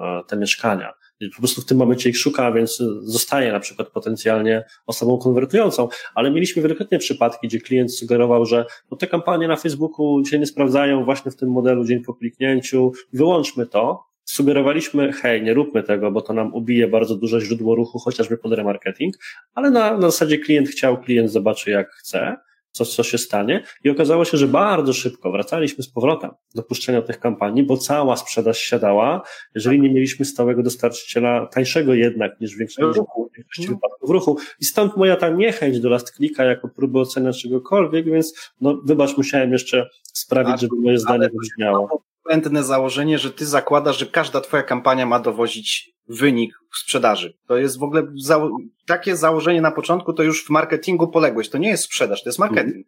e, te mieszkania. Po prostu w tym momencie ich szuka, więc zostaje na przykład potencjalnie osobą konwertującą. Ale mieliśmy wielokrotnie przypadki, gdzie klient sugerował, że no te kampanie na Facebooku się nie sprawdzają właśnie w tym modelu dzień po kliknięciu, wyłączmy to, sugerowaliśmy, hej, nie róbmy tego, bo to nam ubije bardzo duże źródło ruchu, chociażby pod remarketing, ale na, na zasadzie klient chciał, klient zobaczy jak chce, co, co się stanie. I okazało się, że bardzo szybko wracaliśmy z powrotem do puszczenia tych kampanii, bo cała sprzedaż siadała, jeżeli nie mieliśmy stałego dostarczyciela, tańszego jednak niż w większości, w większości wypadków ruchu. I stąd moja ta niechęć do last clicka jako próby oceny czegokolwiek, więc no wybacz, musiałem jeszcze sprawić, żeby moje zdanie wybrzmiało błędne założenie, że ty zakładasz, że każda twoja kampania ma dowozić wynik sprzedaży. To jest w ogóle za takie założenie na początku, to już w marketingu poległeś. To nie jest sprzedaż, to jest marketing.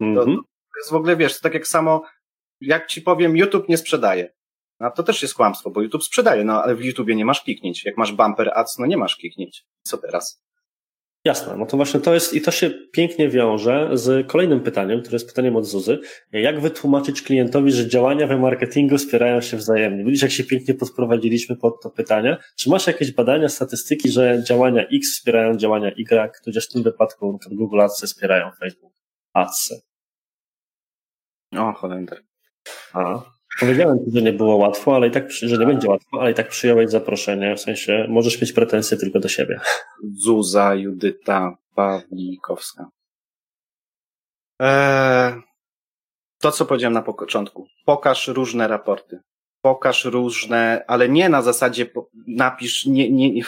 Mm -hmm. to, to, jest w ogóle, wiesz, to tak jak samo, jak ci powiem, YouTube nie sprzedaje. No to też jest kłamstwo, bo YouTube sprzedaje, no ale w YouTubie nie masz kliknięć. Jak masz bumper ads, no nie masz kliknięć. Co teraz? Jasne, no to właśnie to jest i to się pięknie wiąże z kolejnym pytaniem, które jest pytaniem od Zuzy. Jak wytłumaczyć klientowi, że działania we marketingu wspierają się wzajemnie? Widzisz, jak się pięknie podprowadziliśmy pod to pytanie. Czy masz jakieś badania, statystyki, że działania X wspierają działania Y, tudzież w tym wypadku Google Ads wspierają Facebook Ads? O, Holender. A, Powiedziałem że nie było łatwo, ale i tak, że nie będzie łatwo, ale i tak przyjąłeś zaproszenie, w sensie możesz mieć pretensje tylko do siebie. Zuza, Judyta, Pawlikowska. Eee, to, co powiedziałem na początku. Pokaż różne raporty. Pokaż różne, ale nie na zasadzie napisz, nie, nie, *laughs*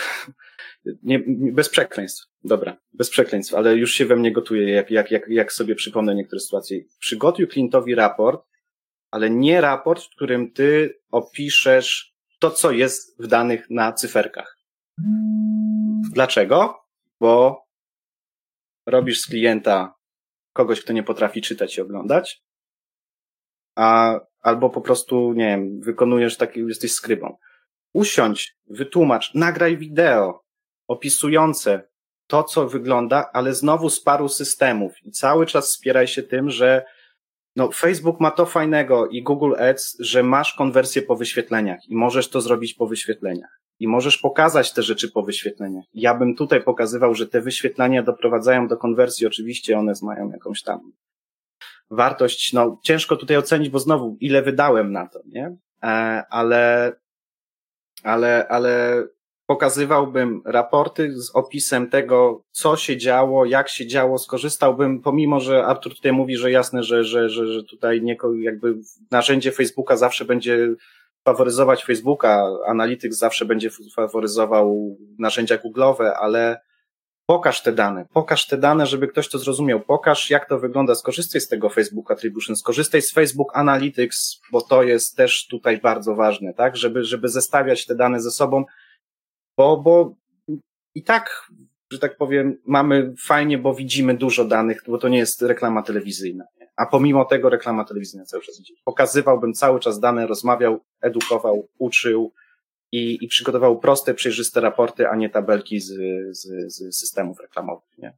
nie, nie bez przekleństw. Dobra, bez przekleństw, ale już się we mnie gotuje, jak, jak, jak, jak sobie przypomnę niektóre sytuacje. Przygotuj klientowi raport, ale nie raport, w którym ty opiszesz to, co jest w danych na cyferkach. Dlaczego? Bo robisz z klienta kogoś, kto nie potrafi czytać i oglądać, a, albo po prostu, nie wiem, wykonujesz taki, jesteś skrybą. Usiądź, wytłumacz, nagraj wideo opisujące to, co wygląda, ale znowu z paru systemów i cały czas wspieraj się tym, że no, Facebook ma to fajnego i Google Ads, że masz konwersję po wyświetleniach i możesz to zrobić po wyświetleniach. I możesz pokazać te rzeczy po wyświetleniach. Ja bym tutaj pokazywał, że te wyświetlenia doprowadzają do konwersji. Oczywiście one mają jakąś tam wartość. No, ciężko tutaj ocenić, bo znowu, ile wydałem na to, nie? E, ale, ale, ale pokazywałbym raporty z opisem tego, co się działo, jak się działo, skorzystałbym, pomimo, że Artur tutaj mówi, że jasne, że, że, że, że tutaj nie, jakby narzędzie Facebooka zawsze będzie faworyzować Facebooka, Analytics zawsze będzie faworyzował narzędzia Google'owe, ale pokaż te dane, pokaż te dane, żeby ktoś to zrozumiał, pokaż jak to wygląda, skorzystaj z tego Facebook Attribution, skorzystaj z Facebook Analytics, bo to jest też tutaj bardzo ważne, tak, żeby, żeby zestawiać te dane ze sobą, bo, bo i tak, że tak powiem, mamy fajnie, bo widzimy dużo danych, bo to nie jest reklama telewizyjna. A pomimo tego reklama telewizyjna cały czas idzie. Pokazywałbym cały czas dane, rozmawiał, edukował, uczył i, i przygotował proste, przejrzyste raporty, a nie tabelki z, z, z systemów reklamowych. Nie?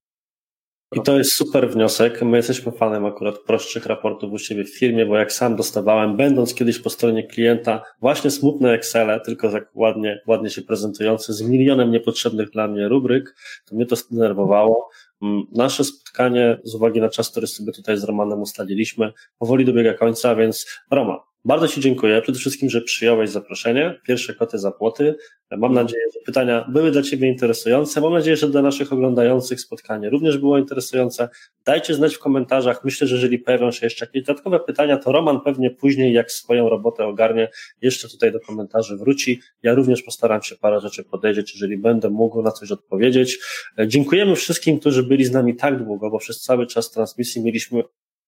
I to jest super wniosek. My jesteśmy fanem akurat prostszych raportów u siebie w firmie, bo jak sam dostawałem, będąc kiedyś po stronie klienta, właśnie smutne Excel, tylko tak ładnie, ładnie się prezentujące, z milionem niepotrzebnych dla mnie rubryk, to mnie to zdenerwowało. Mm, nasze spotkanie, z uwagi na czas, który sobie tutaj z Romanem ustaliliśmy, powoli dobiega końca, więc Roma, Bardzo Ci dziękuję. Przede wszystkim, że przyjąłeś zaproszenie. Pierwsze koty za płoty. Mam nadzieję, że pytania były dla Ciebie interesujące. Mam nadzieję, że dla naszych oglądających spotkanie również było interesujące. Dajcie znać w komentarzach. Myślę, że jeżeli pojawią się jeszcze jakieś dodatkowe pytania, to Roman pewnie później, jak swoją robotę ogarnie, jeszcze tutaj do komentarzy wróci. Ja również postaram się parę rzeczy podejrzeć, jeżeli będę mógł na coś odpowiedzieć. Dziękujemy wszystkim, którzy byli z nami tak długo, bo przez cały czas transmisji mieliśmy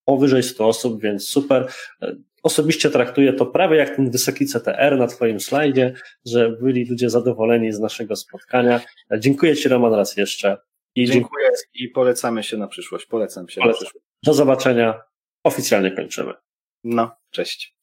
powyżej 100 osób, więc super. Osobiście traktuję to prawie jak ten wysoki CTR na Twoim slajdzie, że byli ludzie zadowoleni z naszego spotkania. Dziękuję Ci, Roman, raz jeszcze. I dziękuję i polecamy się na przyszłość. Polecam się Polecam. na przyszłość. Do zobaczenia. Oficjalnie kończymy. No, cześć.